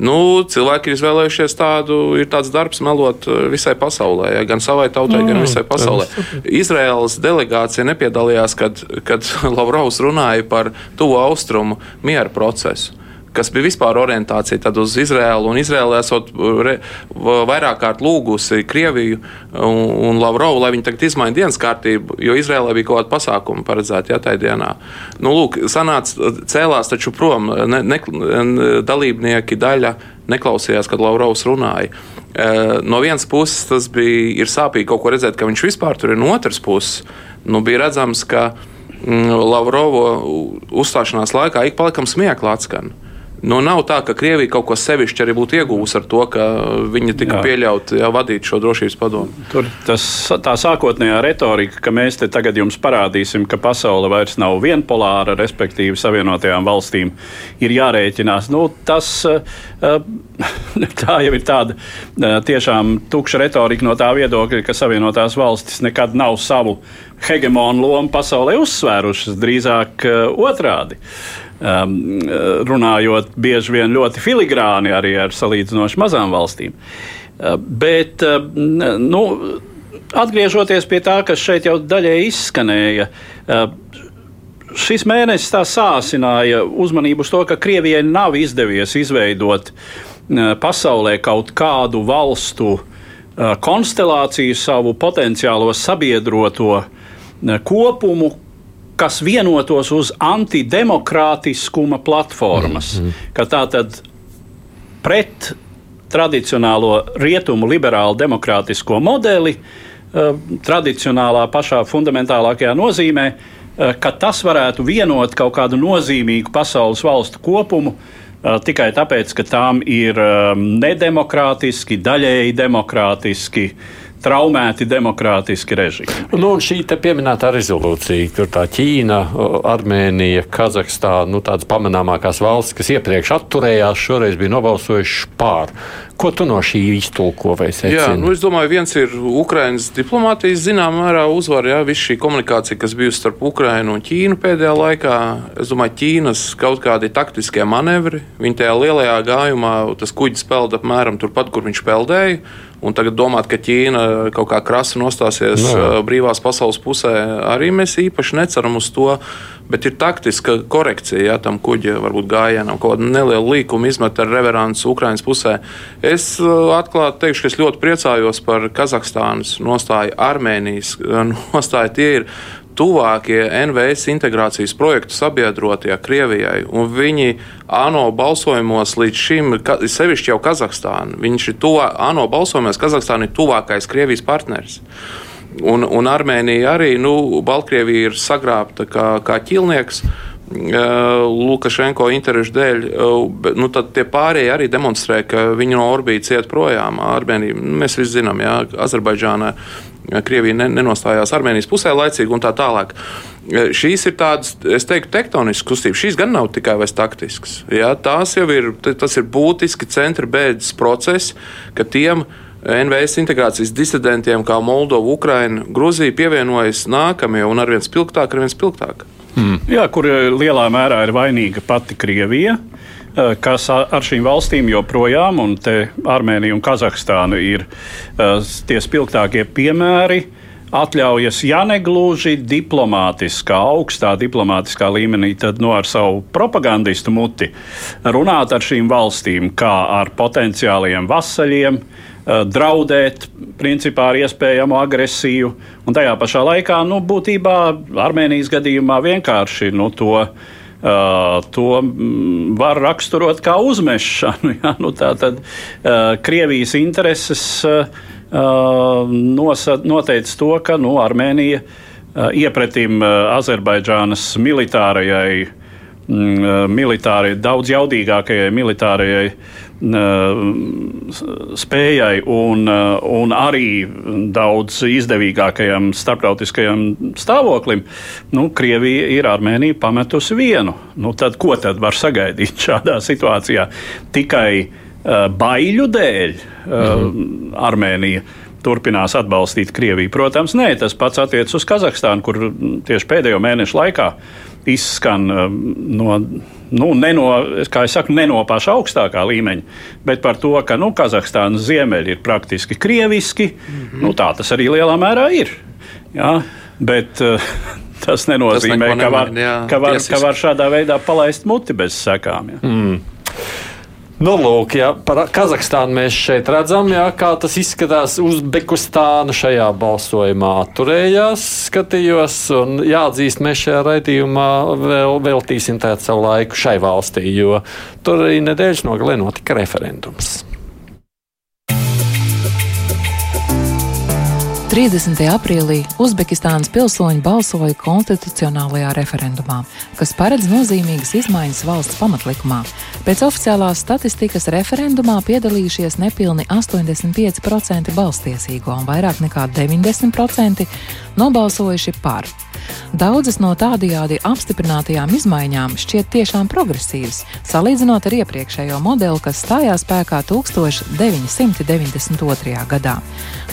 Nu, cilvēki ir izvēlējušies tādu, ir tāds darbs melot uh, visai pasaulē, jā, gan savai tautai, gan visai pasaulē. Izraēlas delegācija nepiedalījās, kad, kad Lavrovs runāja par tuvu austrumu miera procesu kas bija vispār orientācija uz Izraēlu. Un Izraēla esot re, vairāk kārt lūgusi Krieviju un, un Lavrovu, lai viņi tagad izmaina dienas kārtību, jo Izraēlē bija kaut kāda pasākuma paredzēta ja, tajā dienā. Nu, lūk, sanāca, cēlās taču prom, ne, ne, dalībnieki daļa neklausījās, kad Lavrovs runāja. E, No vienas puses tas bija sāpīgi kaut ko redzēt, ka viņš vispār tur ir, no otras puses nu, bija redzams, ka mm, Lavrovo uzstāšanās laikā ik pa laikam smiekla atskan. Nu, nav tā, ka Krievija kaut ko sevišķi arī būtu iegūusi ar to, ka viņa tika pieļauta vadīt šo drošības padomu. Tur tas, tā sākotnējā retorika, ka mēs te tagad jums parādīsim, ka pasaule vairs nav vienpolāra, respektīvi Savienotajām valstīm ir jārēķinās. Nu, tas, eh, tā jau ir tāda eh, tiešām tukša retorika no tā viedokļa, ka Savienotās valstis nekad nav savu hegemonu lomu pasaulē uzsvērušas, drīzāk eh, otrādi. Um, runājot bieži vien ļoti filigrāni arī ar salīdzinoši mazām valstīm. Uh, bet, uh, nu, atgriežoties pie tā, kas šeit jau daļai izskanēja, uh, šis mēnesis tā sāsināja uzmanību uz to, ka Krievijai nav izdevies izveidot uh, pasaulē kaut kādu valstu uh, konstelāciju, savu potenciālo sabiedroto uh, kopumu, kas vienotos uz antidemokrātiskuma platformas. Mm -hmm. Ka tā tad pret tradicionālo rietumu liberālu demokrātisko modeli, eh, tradicionālā pašā fundamentālākajā nozīmē, eh, ka tas varētu vienot kaut kādu nozīmīgu pasaules valstu kopumu. eh, Tikai tāpēc, ka tām ir nedemokrātiski, daļēji demokrātiski, traumēti demokrātiski režīmi. Nu, un šī te pieminētā rezolūcija, tur tā Ķīna, Armēnija, Kazahstāna, nu, tādas pamanāmākās valstis, kas iepriekš atturējās, šoreiz bija nobalsojuši pār. Ko tu no šī iztulko vai secini? Jā, nu, es domāju, viens ir Ukraiņas diplomātijas zināmā mērā uzvara. Jā, viss šī komunikācija, kas bijusi starp Ukraiņu un Ķīnu pēdējā laikā, es domāju, Ķīnas kaut kādi taktiskie manevri. Viņa tajā lielajā gājumā tas kuģis peld apmēram turpat, kur viņš peldēja. Un tagad domāt, ka Ķīna kaut kā krasi nostāsies Nu jā. no, brīvās pasaules pusē, arī mēs īpaši neceram uz to. Bet ir taktiska korekcija jā, tam kuģa varbūt gājienam, kaut kāda neliela līkuma izmet ar reveransu Ukraiņas pusē. Es uh, atklāti teikšu, ka es ļoti priecājos par Kazahstānas nostāju, Armēnijas nostāju. Tie ir tuvākie NVS integrācijas projektu sabiedrotie Krievijai. un Viņi ANO balsojumos līdz šim, ka- sevišķi jau Kazahstāna, viņš ir tuvā, ANO balsojumos, Kazahstāna ir tuvākais Krievijas partneris. Un, un Armēnija arī, nu, Baltkrievija ir sagrābta kā, kā ķilnieks. uh, Lukašenko interešu dēļ, bet, nu, tad tie pārējie arī demonstrē, ka viņi no orbītas iet projām. Armēnija, mēs visi zinām, Jā, Azerbaidžānā Krievija ne- nenostājās Armēnijas pusē laicīgi un tā tālāk. Uh, Šīs ir tādas, es teiktu, tektoniskas kustības. Šīs gan nav tikai vairs taktiskas. Jā, tās jau ir, tas ir būtiski centra bēdas process, ka tiem NVS integrācijas disidentiem kā Moldova, Ukraina, Gruzija pievienojas nākamie un arvien spilgtāk, arvien spilgtāk. Jā, kur eh, lielā mērā ir vainīga pati Krievija. Kas ar šīm valstīm joprojām, un te Armēnija un Kazahstāna ir tie spilgtākie piemēri, atļaujas, ja ne gluži diplomātiskā, augstā diplomātiskā līmenī, tad no nu, ar savu propagandistu muti runāt ar šīm valstīm kā ar potenciāliem vasaļiem, draudēt principā ar iespējamu agresiju, un tajā pašā laikā, nu, būtībā Armēnijas gadījumā vienkārši nu, to to mm, var raksturot kā uzmešanu. Ja? Nu, tā tad uh, Krievijas intereses uh, nosa, noteica to, ka nu, Armēnija iepratim Azerbaidžānas militārajai, mm, militārai, daudz jaudīgākajai militārajai spējai un, un arī daudz izdevīgākajam starptautiskajam stāvoklim, nu, Krievija ir Armēniju pametusi vienu. Nu, tad, ko tad var sagaidīt šādā situācijā? Tikai uh, baiļu dēļ uh, mhm. Armēnija turpinās atbalstīt Krieviju. Protams, nē, tas pats attiecas uz Kazahstānu, kur tieši pēdējo mēnešu laikā izskan no nu, ne no, kā es saku, ne no paša augstākā līmeņa, bet par to, ka nu, Kazahstānas ziemeļi ir praktiski krieviski. Mm -hmm. nu, tā tas arī lielā mērā ir. Jā, bet, uh, Tas nenozīmē, tas ka, var, jā, ka, var, ka var šādā veidā palaist muti bez sekām. Ja. Mm. Nu, lūk, jā, par Kazahstānu mēs šeit redzam, jā, kā tas izskatās. Uzbekistāna šajā balsojumā atturējās, skatījos, un jāatzīst, mēs šajā raidījumā vēl veltīsim savu laiku šai valstī, jo tur arī nedēļas nogalē notika referendums. 30. aprīlī Uzbekistānas pilsoņi balsoja konstitucionālajā referendumā, kas paredz nozīmīgas izmaiņas valsts pamatlikumā. Pēc oficiālās statistikas referendumā piedalījušies nepilni 85% balstiesīgo un vairāk nekā 90% nobalsojuši par. Daudzas no tādajādi apstiprinātajām izmaiņām šķiet tiešām progresīvas, salīdzinot ar iepriekšējo modeli, kas stājās spēkā 1992. gadā.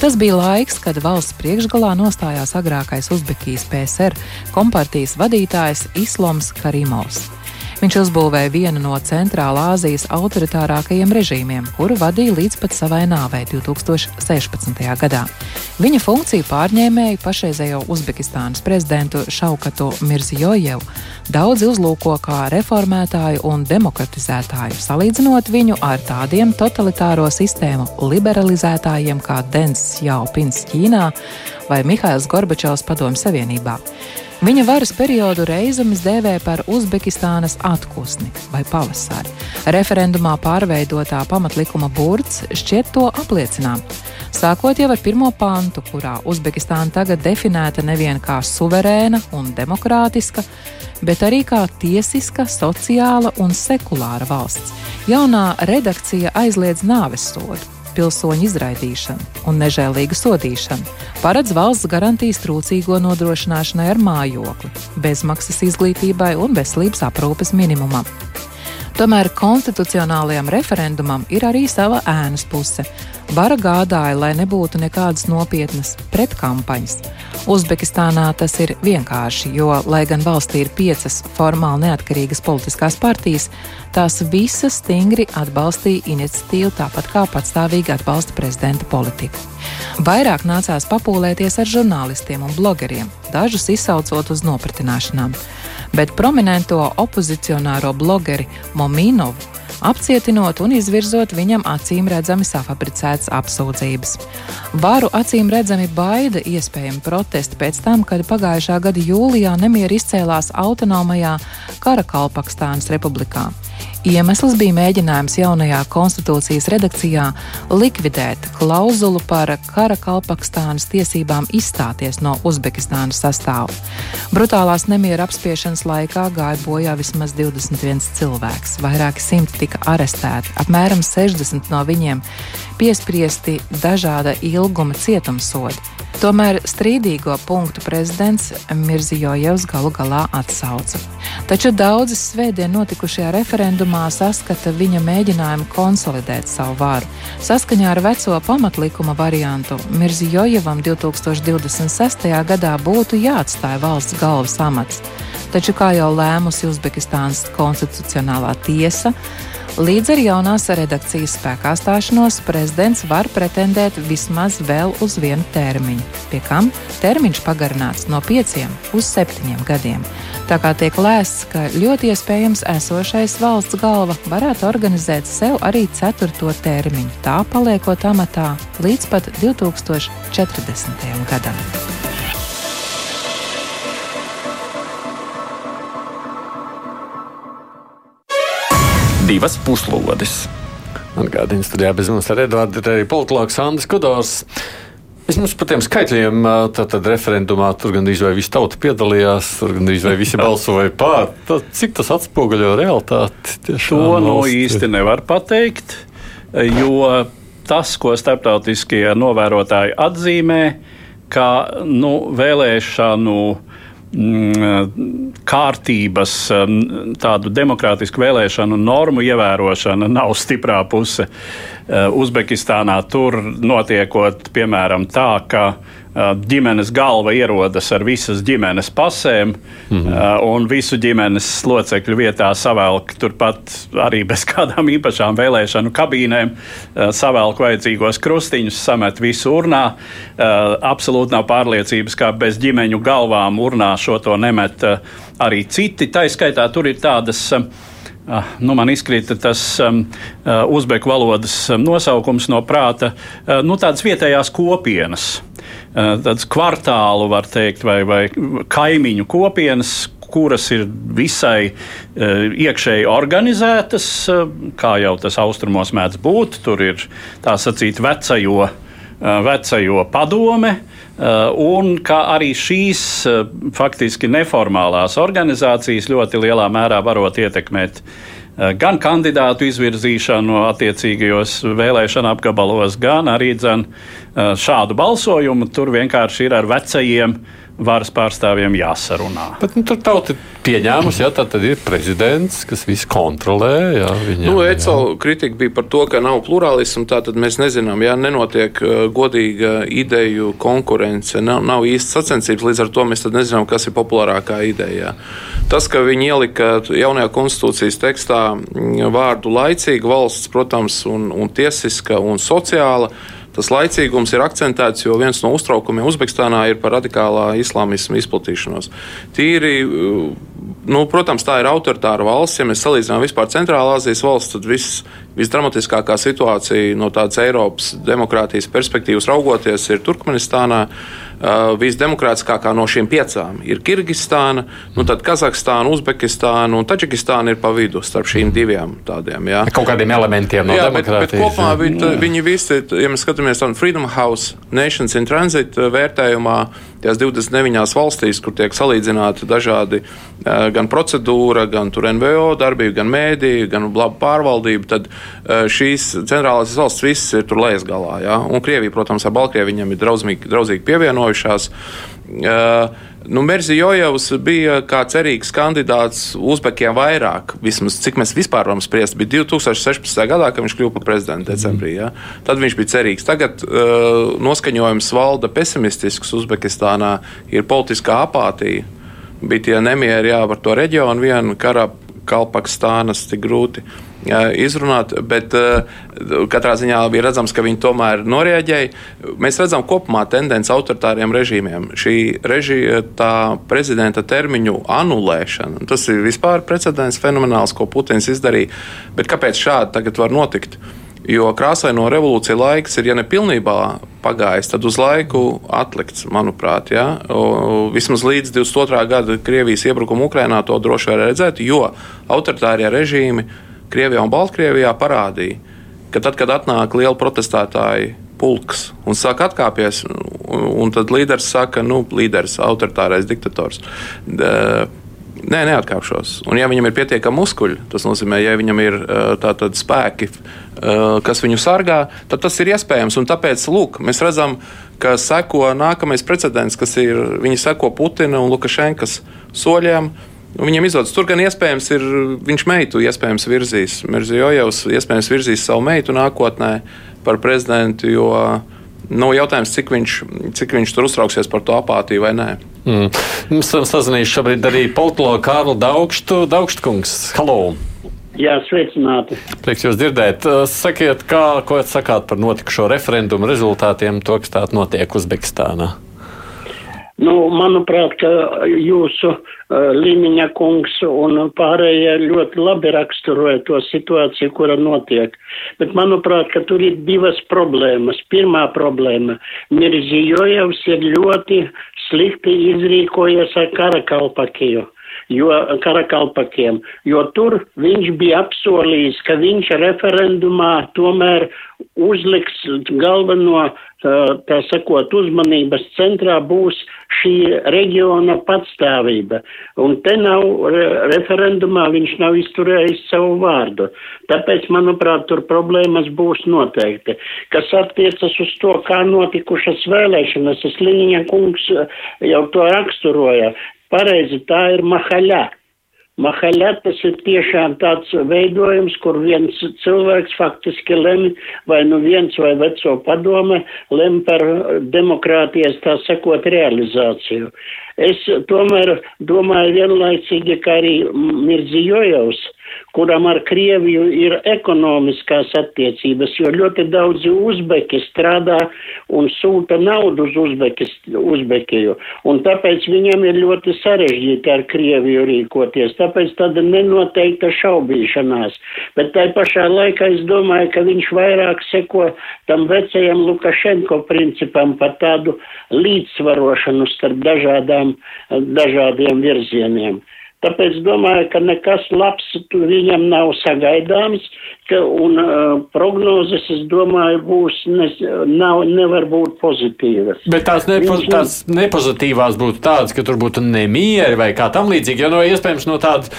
Tas bija laiks, kad valsts priekšgalā nostājās agrākais Uzbekijas PSR kompartijas vadītājs Islams Karimovs. Viņš uzbūvēja vienu no Centrālā Āzijas autoritārākajiem režīmiem, kuru vadīja līdz pat savai nāvei 2016. gadā. Viņa funkciju pārņēmēja pašreizējo Uzbekistānas prezidentu Šaukatu Mirzijojevu. Daudzi uzlūko kā reformētāju un demokratizētāju, salīdzinot viņu ar tādiem totalitāro sistēmu liberalizētājiem kā Dens Jaupins Ķīnā vai Mihails Gorbačovs Padomju Savienībā. Viņa varas periodu reizumis dēvē par Uzbekistānas atpūsni vai pavasari. Referendumā pārveidotā pamatlikuma burts šķiet to apliecinām. Sākot jau ar pirmo pantu, kurā Uzbekistāna tagad definēta nevien kā suverēna un demokrātiska, bet arī kā tiesiska, sociāla un sekulāra valsts. Jaunā redakcija aizliedz nāves sodu pilsoņu izraidīšanu un nežēlīgu sodīšanu, paredz valsts garantijas trūcīgo nodrošināšanai ar mājokli, bezmaksas izglītībai un veselības aprūpes minimumam. Tomēr konstitucionālajam referendumam ir arī sava ēnas puse. Vara gādāja, lai nebūtu nekādas nopietnas pretkampaņas. Uzbekistānā tas ir vienkārši, jo, lai gan valstī ir piecas formāli neatkarīgas politiskās partijas, tās visas stingri atbalstīja iniciatīvu, tāpat kā patstāvīgi atbalsta prezidenta politiku. Vairāk nācās papūlēties ar žurnālistiem un blogeriem, dažus izsaucot uz nopratināšanām. Bet prominento opozicionāro blogeri Mominovu apcietinot un izvirzot viņam acīm redzami safabricētas apsūdzības. Varu acīm redzami baida iespējami protesti pēc tam, kad pagājušā gada jūlijā nemieri izcēlās autonomajā Karakalpakstānas republikā. Iemesls bija mēģinājums jaunajā konstitūcijas redakcijā likvidēt klauzulu par kara kalpakstānas tiesībām izstāties no Uzbekistānas sastāvā. Brutālās nemiera apspiešanas laikā gāja bojā vismaz 21 cilvēks, vairāki simti tika arestēti, apmēram 60 no viņiem piespriesti dažāda ilguma cietumsodi. Tomēr strīdīgo punktu prezidents Mirzijojevs galu galā atsauca. Taču daudzas svētdien notikušajā referendumā saskata viņa mēģinājumu konsolidēt savu varu. Saskaņā ar veco pamatlikuma variantu Mirzijojevam 2026. gadā būtu jāatstāj valsts galvas amats. Taču, kā jau lēmusi Uzbekistānas konstitucionālā tiesa, Līdz ar jaunās redakcijas spēkā stāšanos prezidents var pretendēt vismaz vēl uz vienu termiņu, pie kam termiņš pagarināts no pieciem uz septiņiem gadiem. Tā kā tiek lēsts, ka ļoti iespējams esošais valsts galva varētu organizēt sev arī ceturto termiņu, tā paliekot amatā līdz pat 2040. gadam. Divas puslodes. Atgādījums studijā bez mums ar Edvardu ir arī politologs Andris Kudors. Es jums par tiem skaitļiem, tātad referendumā tur gandrīz vai visa tauta piedalījās, tur gandrīz vai visi balsoja pār. Tad, cik tas atspoguļo realitāti? To no īsti nevar pateikt, jo tas, ko starptautiskie novērotāji atzīmē, ka nu, vēlēšanu kārtības, mm, tādu demokrātisku vēlēšanu normu ievērošana nav stiprā puse. Uh, Uzbekistānā tur notiekot, piemēram, tā, ka ģimenes galva ierodas ar visas ģimenes pasēm, mm -hmm. un visu ģimenes locekļu vietā savelk turpat arī bez kādām īpašām vēlēšanu kabīnēm, savelk vajadzīgos krustiņus, samet visu urnā. Absolūti nav pārliecības, ka bez ģimeņu galvām urnā šo to nemet arī citi. Tā izskaitā tur ir tādas. Uh, nu, man izkrita tas um, uh, uzbeku valodas nosaukums no prāta, uh, nu, tādas vietējās kopienas. Eh, kvartālu, var teikt, vai, vai kaimiņu kopienas, kuras ir visai uh, iekšēji organizētas, uh, kā jau tas austrumos mēdz būt. Tur ir tā sacīt vecajo, vecajo padome. Un kā arī šīs faktiski neformālās organizācijas ļoti lielā mērā varot ietekmēt uh, Eh, gan kandidātu izvirzīšanu attiecīgajos vēlēšana apgabalos, gan arī dzen, eh, šādu balsojumu. Tur vienkārši ir ar vecajiem varas pārstāvjiem jāsarunā. Bet, nu, tur tauta pieņēmusi, ja tā tad ir prezidents, kas visu kontrolē. Jā, viņam, nu, ECO kritika bija par to, ka nav plurālismu, tātad mēs nezinām, ja nenotiek uh, godīga ideju konkurence, nav, nav īsts sacensības, līdz ar to mēs nezinām, kas ir populārākā ideja. Tas, ka viņi ielika jaunajā konstitūcijas tekstā mm, vārdu laicīga valsts, protams, un, un tiesiska un sociāla, Tas laicīgums ir akcentēts, jo viens no uztraukumiem Uzbekistānā ir par radikālā islāmismu izplatīšanos. Tīri, nu, protams, tā ir autoritāra valsts. Ja mēs salīdzinām vispār Centrālā Azijas valsts, tad viss visdramatiskākā situācija no tādas Eiropas demokrātijas perspektīvas raugoties ir Turkmenistānā. Uh, visdemokrātiskākā no šīm piecām ir Kirgistāna, nu tad Kazahstāna, Uzbekistāna un Taģikistāna ir pa vidu starp šīm divām tādiem. Jā. Kaut kādiem elementiem no jā, demokrātijas. Bet, bet kopumā viņi, viņi visi, ja mēs skatāmies tādu Freedom House Nations in Transit vērtējumā, tajās 29 valstīs, kur tiek salīdzināti dažādi gan procedūra, gan NVO darbība, gan mēdīja, gan laba pārvaldība, tad šīs centrālās valsts visas ir tur lejas galā. Ja? Un Krievija, protams, ar Baltkrieviju ir draudzīgi, draudzīgi pievienojušās. Uh, Nu, Merzijojevs bija kā cerīgs kandidāts Uzbekiem vairāk, vismaz cik mēs vispār varam spriest. Bija 2016. gadā, kad viņš kļuva par prezidentu decembrī. Ja? Tad viņš bija cerīgs. Tagad uh, noskaņojums valda pesimistisks Uzbekistānā, ir politiskā apātija. Bija tie nemieri jā, par to reģionu, vienu karā Kalpakstānas tik grūti izrunāt, bet katrā ziņā bija redzams, ka viņi tomēr noreaģēja. Mēs redzam kopumā tendenci autoritāriem režīmiem. Šī tā prezidenta termiņu anulēšana, tas ir vispār precedents fenomenāls, ko Putins izdarīja. Bet kāpēc šādi tagad var notikt? Jo krāsaino revolūcija laiks ir, ja ne pilnībā pagājis, tad uz laiku atlikts, manuprāt. Ja? Vismaz līdz 22. gada Krievijas iebrukumu Ukrajinā to droši vien redzēt, jo autoritārie režīmi Krievijā un Baltkrievijā parādīja, ka tad, kad atnāk liela protestētāji pulks un sāk atkāpties, un tad līderis saka, nu, līderis, autoritārais diktators. Nē, neatkāpšos. Un, ja viņam ir pietiekami muskuļi, tas nozīmē, ja viņam ir tātad spēki, kas viņu sargā, tad tas ir iespējams. Un tāpēc, lūk, mēs redzam, ka seko nākamais precedents, kas ir, viņi seko Putina un Lukašenkas soļiem. Nu, viņam izdodas tur gan iespējams, ir viņš meitu iespējams virzīs. Mirzījojevs iespējams virzīs savu meitu nākotnē par prezidentu, jo nu, jautājums, cik viņš, cik viņš tur uztrauksies par to apātiju vai nē. Mm. Mums esam sazinājuši šobrīd arī politologu Kārlu Daugštu. Daugštkungs, halo! Jā, sveicināti. Prieks jūs dzirdēt. Sakiet, kā, ko jūs sakāt par notikušo referendumu rezultātiem, to, kas tātad notiek Uzbekistānā? Nu, manuprāt, ka jūsu uh, Līniņa kungs un pārējie ļoti labi raksturoja to situāciju, kura notiek. Bet manuprāt, ka tur ir divas problēmas. Pirmā problēma - Mirzijojevs ir ļoti slikti izrīkojies ar karakalpakiju jo karakalpakiem, jo tur viņš bija apsolījis, ka viņš referendumā tomēr uzliks galveno, tā sakot, uzmanības centrā būs šī reģiona patstāvība. Un te nav referendumā viņš nav izturējis savu vārdu. Tāpēc, manuprāt, tur problēmas būs noteikti. Kas attiecas uz to, kā notikušas vēlēšanas, es Liņa kungs jau to raksturoja. Pareizi, tā ir mahaļā. Mahaļā tas ir tiešām tāds veidojums, kur viens cilvēks faktiski lemj, vai nu viens vai veco padome lemj par demokrātijas, tā sakot, realizāciju. Es tomēr domāju vienlaicīgi, ka arī Mirzijojevs kuram ar Krieviju ir ekonomiskās attiecības, jo ļoti daudzi uzbeki strādā un sūta naudu uz Uzbekis, Uzbekiju. Un tāpēc viņam ir ļoti sarežģīti ar Krieviju rīkoties. Tāpēc tāda nenoteikta šaubīšanās. Bet tai pašā laikā es domāju, ka viņš vairāk seko tam vecajam Lukašenko principam par tādu līdzsvarošanu starp dažādām, dažādiem virzieniem. Tāpēc domāju, ka nekas labs viņam nav sagaidāms, ka, un uh, prognozes, es domāju, būs, ne, nav, nevar būt pozitīvas. Bet tās, nepo, Viņš... tās nepozitīvās būtu tādas, ka tur būtu nemieri vai kā tam līdzīgi, jo no iespējams no tādas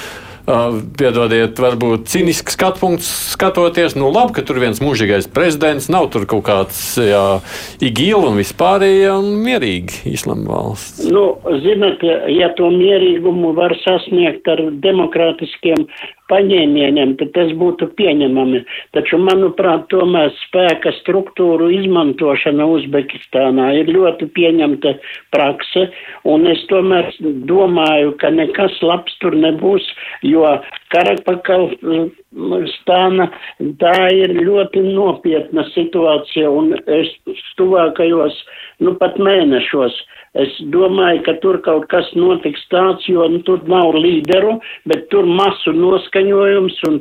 piedodiet, varbūt cinisks skatu punkts skatoties, nu labi, ka tur viens mūžīgais prezidents, nav tur kaut kāds jā, igīla un vispārējie un mierīgi islama valsts. Nu, zinat, ja to mierīgumu var sasniegt ar demokrātiskiem paņēmieniem, tad tas būtu pieņemami. Taču, manuprāt, tomēr spēka struktūru izmantošana Uzbekistānā ir ļoti pieņemta prakse, un es tomēr domāju, ka nekas labs tur nebūs, jo Karapakalstāna tā ir ļoti nopietna situācija, un es tuvākajos, nu pat mēnešos, Es domāju, ka tur kaut kas notiks tāds, jo nu, tur nav līderu, bet tur masu noskaņojums un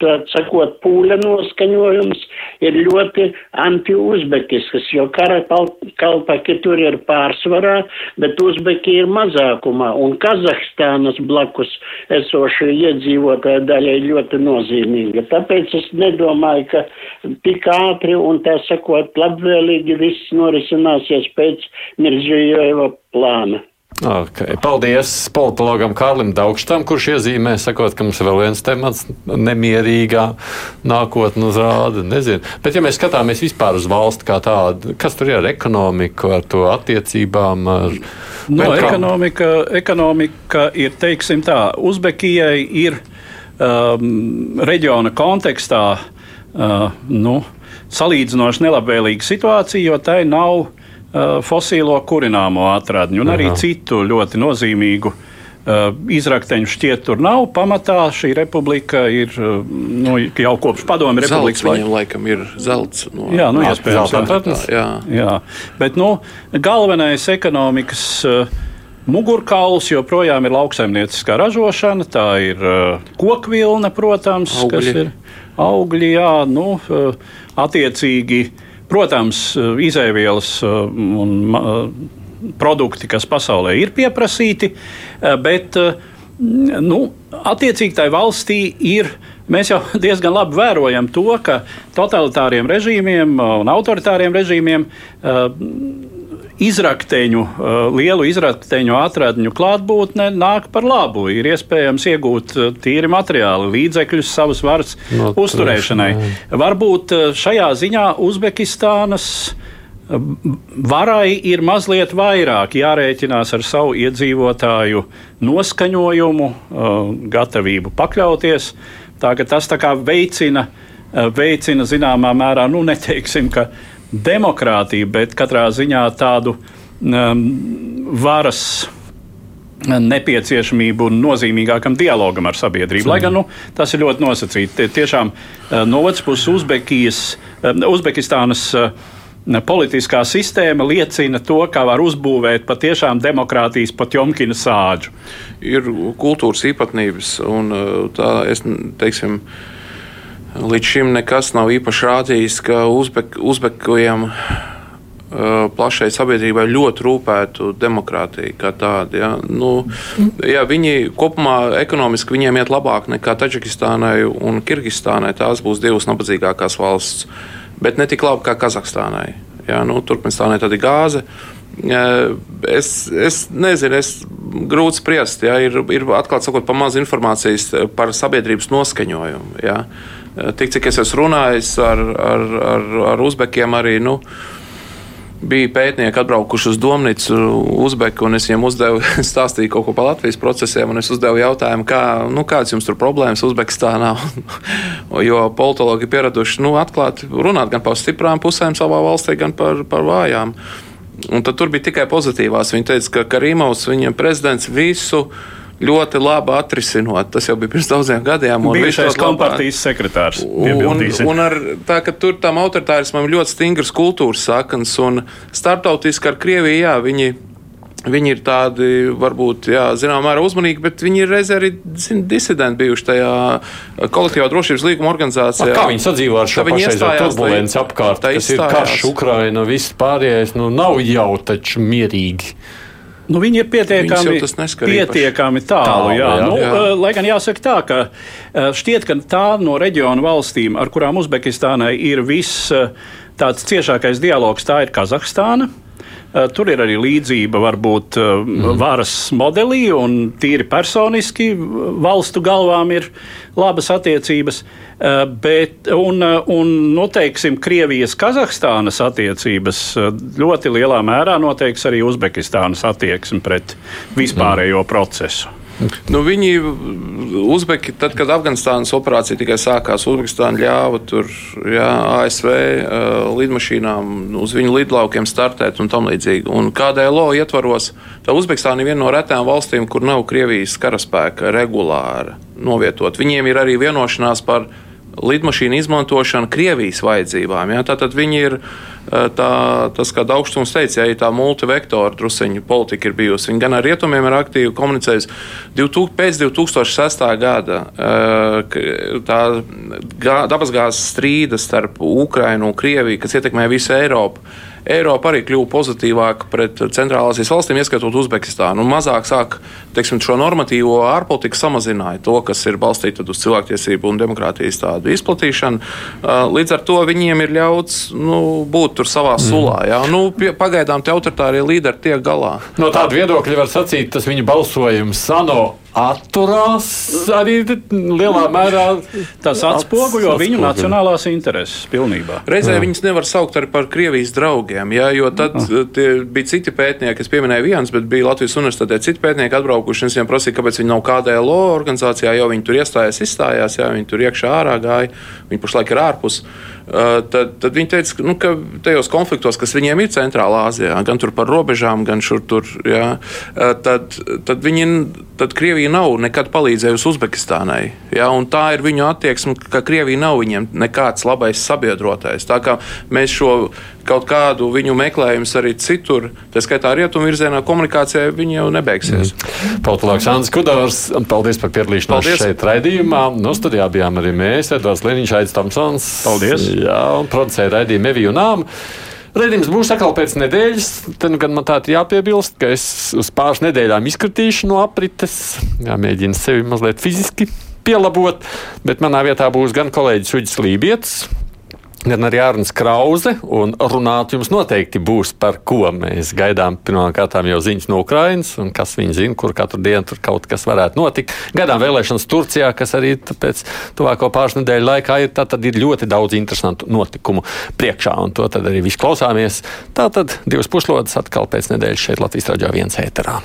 tā sakot, pūļa noskaņojums ir ļoti anti-uzbekisks, jo karakalpaki tur ir pārsvarā, bet uzbeki ir mazākumā, un Kazahstānas blakus esošie iedzīvotāji daļa ir ļoti nozīmīga. Tāpēc es nedomāju, ka tik ātri un tā sakot, labvēlīgi viss norisināsies pēc Mirzījeva plāna. Okay. Paldies politologam Kārlim Daugštam, kurš iezīmē, sakot, ka mums vēl viens temats nemierīgā nākotnē uzrāda. Nezinu. Bet, ja mēs skatāmies vispār uz valsti kā tādu, kas tur ir ar ekonomiku, ar to attiecībām? Ar... No, ekonomika, ekonomika ir, teiksim tā, Uzbekijai ir um, reģiona kontekstā uh, nu, salīdzinoši nelabvēlīga situācija, jo tai nav fosīlo kurināmo atradņu un Aha. arī citu ļoti nozīmīgu. Uh, izrakteņu šķiet, tur nav. Pamatā šī republika ir uh, nu, jau kopš padomju republikas. Viņam laikam ir zelts. No, jā, nu, iespējams, jā. jā. jā. Bet nu, galvenais ekonomikas mugurkauls joprojām ir lauksaimnieciskā ražošana. Tā ir kokvilna, protams, augļi. kas ir augļi, jā, nu, attiecīgi. Uh, Protams, eh, izēvielas eh, un eh, produkti, kas pasaulē ir pieprasīti, bet nu, attiecīgi tai valstī ir. Mēs jau diezgan labi vērojam to, ka totalitāriem režīmiem un autoritāriem režīmiem izrakteņu, uh, lielu izrakteņu atradņu klātbūtne nāk par labu. Ir iespējams iegūt uh, tīri materiāli, līdzekļus savas varas no, uzturēšanai. Varbūt uh, šajā ziņā Uzbekistānas varai ir mazliet vairāk jārēķinās ar savu iedzīvotāju noskaņojumu, gatavību pakļauties. Tā, tas tā veicina, veicina zināmā mērā, nu, neteiksim, ka demokrātiju, bet katrā ziņā tādu um, varas nepieciešamību un nozīmīgākam dialogam ar sabiedrību. Lai gan nu, tas ir ļoti nosacīti. Tie Tiešām eh, no otras puses Uzbekijas, eh, Uzbekistānas eh, politiskā sistēma liecina to, kā var uzbūvēt patiešām demokrātijas Potjomkina sāģu. Ir kultūras īpatnības, un tā es teiksim. Līdz šim nekas nav īpaši rādījis, ka Uzbek, Uzbekiem Uh, plašai sabiedrībai ļoti rūpētu demokrātija kā tāda. Ja? Nu, ja viņi kopumā ekonomiski viņiem iet labāk nekā Taģikistānai un Kirgistānai. Tās būs divas nabadzīgākās valsts, bet ne tik labi kā Kazahstānai. Ja? Nu, Turkmenistānai tad ir gāze. Es, es nezinu, es grūti spriest. Ja? Ir, ir atklāti sakot, pa maz informācijas par sabiedrības noskaņojumu. Ja? Tik cik es esmu runājis ar, ar, ar, ar Uzbekiem arī. Nu, bija pētnieki atbraukuši uz Domnicu, Uzbeku, un es viņiem uzdevu, stāstīju kaut ko par Latvijas procesiem, un es uzdevu jautājumu, kā, nu, kādas jums tur problēmas Uzbekistānā. jo politologi ir pieraduši nu, atklāti runāt gan par stiprām pusēm savā valstī, gan par, par vājām. Un tad tur bija tikai pozitīvās. Viņi teica, ka Karīmovs, viņam prezidents, visu ļoti labi atrisinot. Tas jau bija pirms daudziem gadiem. Bijušais kompartijas sekretārs. Un, un ar, tā, ka tur tam autoritārismam ļoti stingras kultūras saknes un startautiski ar Krieviju, jā, viņi. Viņi ir tādi, varbūt, jā, zināmā mērā uzmanīgi, bet viņi ir reizē arī zin, disidenti bijuši tajā kolektīvā drošības līguma organizācijā. A, kā viņi sadzīvo ar šo pašreizo turbulenci apkārt, kas ir karš Ukraina, viss pārējais, nu nav jau taču mierīgi. Nu, viņi ir pietiekami, pietiekami tālu. tālu jā. Jā, nu, jā. Eh, lai gan jāsaka tā, ka eh, šķiet, ka tā no reģionu valstīm, ar kurām Uzbekistānai ir viss eh, tāds ciešākais dialogs, tā ir Kazahstāna. Eh, tur ir arī līdzība varbūt mm. varas modelī, un tīri personiski valstu galvām ir labas attiecības. Eh, bet, un, un noteiksim, Krievijas, Kazahstānas attiecības ļoti lielā mērā noteiks arī Uzbekistānas attieksmi pret vispārējo mm. procesu. Nu, viņi, Uzbeki, tad, kad Afganistānas operācija tikai sākās, Uzbekistāna ļāva tur, jā, ASV uh, lidmašīnām uz viņu lidlaukiem startēt un tam līdzīgi. Un KDLO ietvaros, tā Uzbekistāna ir viena no retām valstīm, kur nav Krievijas karaspēka regulāri novietot. Viņiem ir arī vienošanās par lidmašīnu izmantošanu Krievijas vajadzībām. Ja? Tātad viņi ir tā, tas, kā augstums teica, ja tā multivektora drusiņu politika ir bijusi. Viņi gan ar rietumiem ir aktīvi komunicējusi. Pēc 2006. gada tā dabasgāzes strīda starp Ukrainu un Krieviju, kas ietekmē visu Eiropu Eiropa arī kļuva pozitīvāka pret Centrālāsijas valstīm, ieskaitot Uzbekistānu. Un mazāk sāk teiksim, šo normatīvo ārpolitiku samazināja to, kas ir balstīta uz cilvēktiesību un demokrātijas tādu izplatīšanu. Līdz ar to viņiem ir ļauts nu, būt tur savā mm. sulā. Jā. Nu, pagaidām tie autoritārie līderi tiek galā. No tāda viedokļa var sacīt, tas viņa balsojums ANO atturās arī lielā mērā. Tas atspoguļo viņu nacionālās intereses pilnībā. Reizē jā. viņas nevar saukt arī par Krievijas draugiem, jā, jo tad bija citi pētnieki, es pieminēju viens, bet bija Latvijas universitātē citi pētnieki atbraukuši, un viņiem prasīju, kāpēc viņi nav KDLO organizācijā, jo viņi tur iestājās, izstājās, jā, viņi tur iekšā ārā gāja, viņi pašlaik ir ārpus. Uh, tad, tad viņi teica, nu, ka tajos konfliktos, kas viņiem ir Centrālā Azijā, gan par robežām, gan šur tur, jā, uh, tad, tad, viņi, tad Krievija nav nekad palīdzējusi Uzbekistānai. Jā, tā ir viņu attieksme, ka Krievija nav viņiem nekāds labais sabiedrotais. Tā kā mēs šo kaut kādu viņu meklējumus arī citur, tā skaitā rietumu virzienā, komunikācijai viņi jau nebeigsies. Mm. Politologs Andris Kudors, paldies par piedalīšanos paldies. šeit raidījumā. No studijā bijām arī mēs, Edvards Liniņš, Aits Tomsons. Paldies! Jā, un producēja raidījumu Eviju Nāmu. Redījums būs atkal pēc nedēļas. Tad gan man tā ir jāpiebilst, ka es uz pāris nedēļām izkritīšu no aprites. Jāmēģina sevi mazliet fiziski pielabot, bet manā vietā būs gan kolēģis Uģis Lībijams, gan arī Arnēs Krause. Runāt jums noteikti būs par ko mēs gaidām. Pirmkārt, jau ziņas no Ukrainas, un kas viņi zina, kur katru dienu tur kaut kas varētu notikt. Gaidām vēlēšanas Turcijā, kas arī pēc tuvāko pāris nedēļu laikā ir. Tad ir ļoti daudz interesantu notikumu priekšā, un to arī viss klausāmies. Tā tad divas puslodes atkal pēc nedēļas šeit Latvijas raidījā viens ēterā.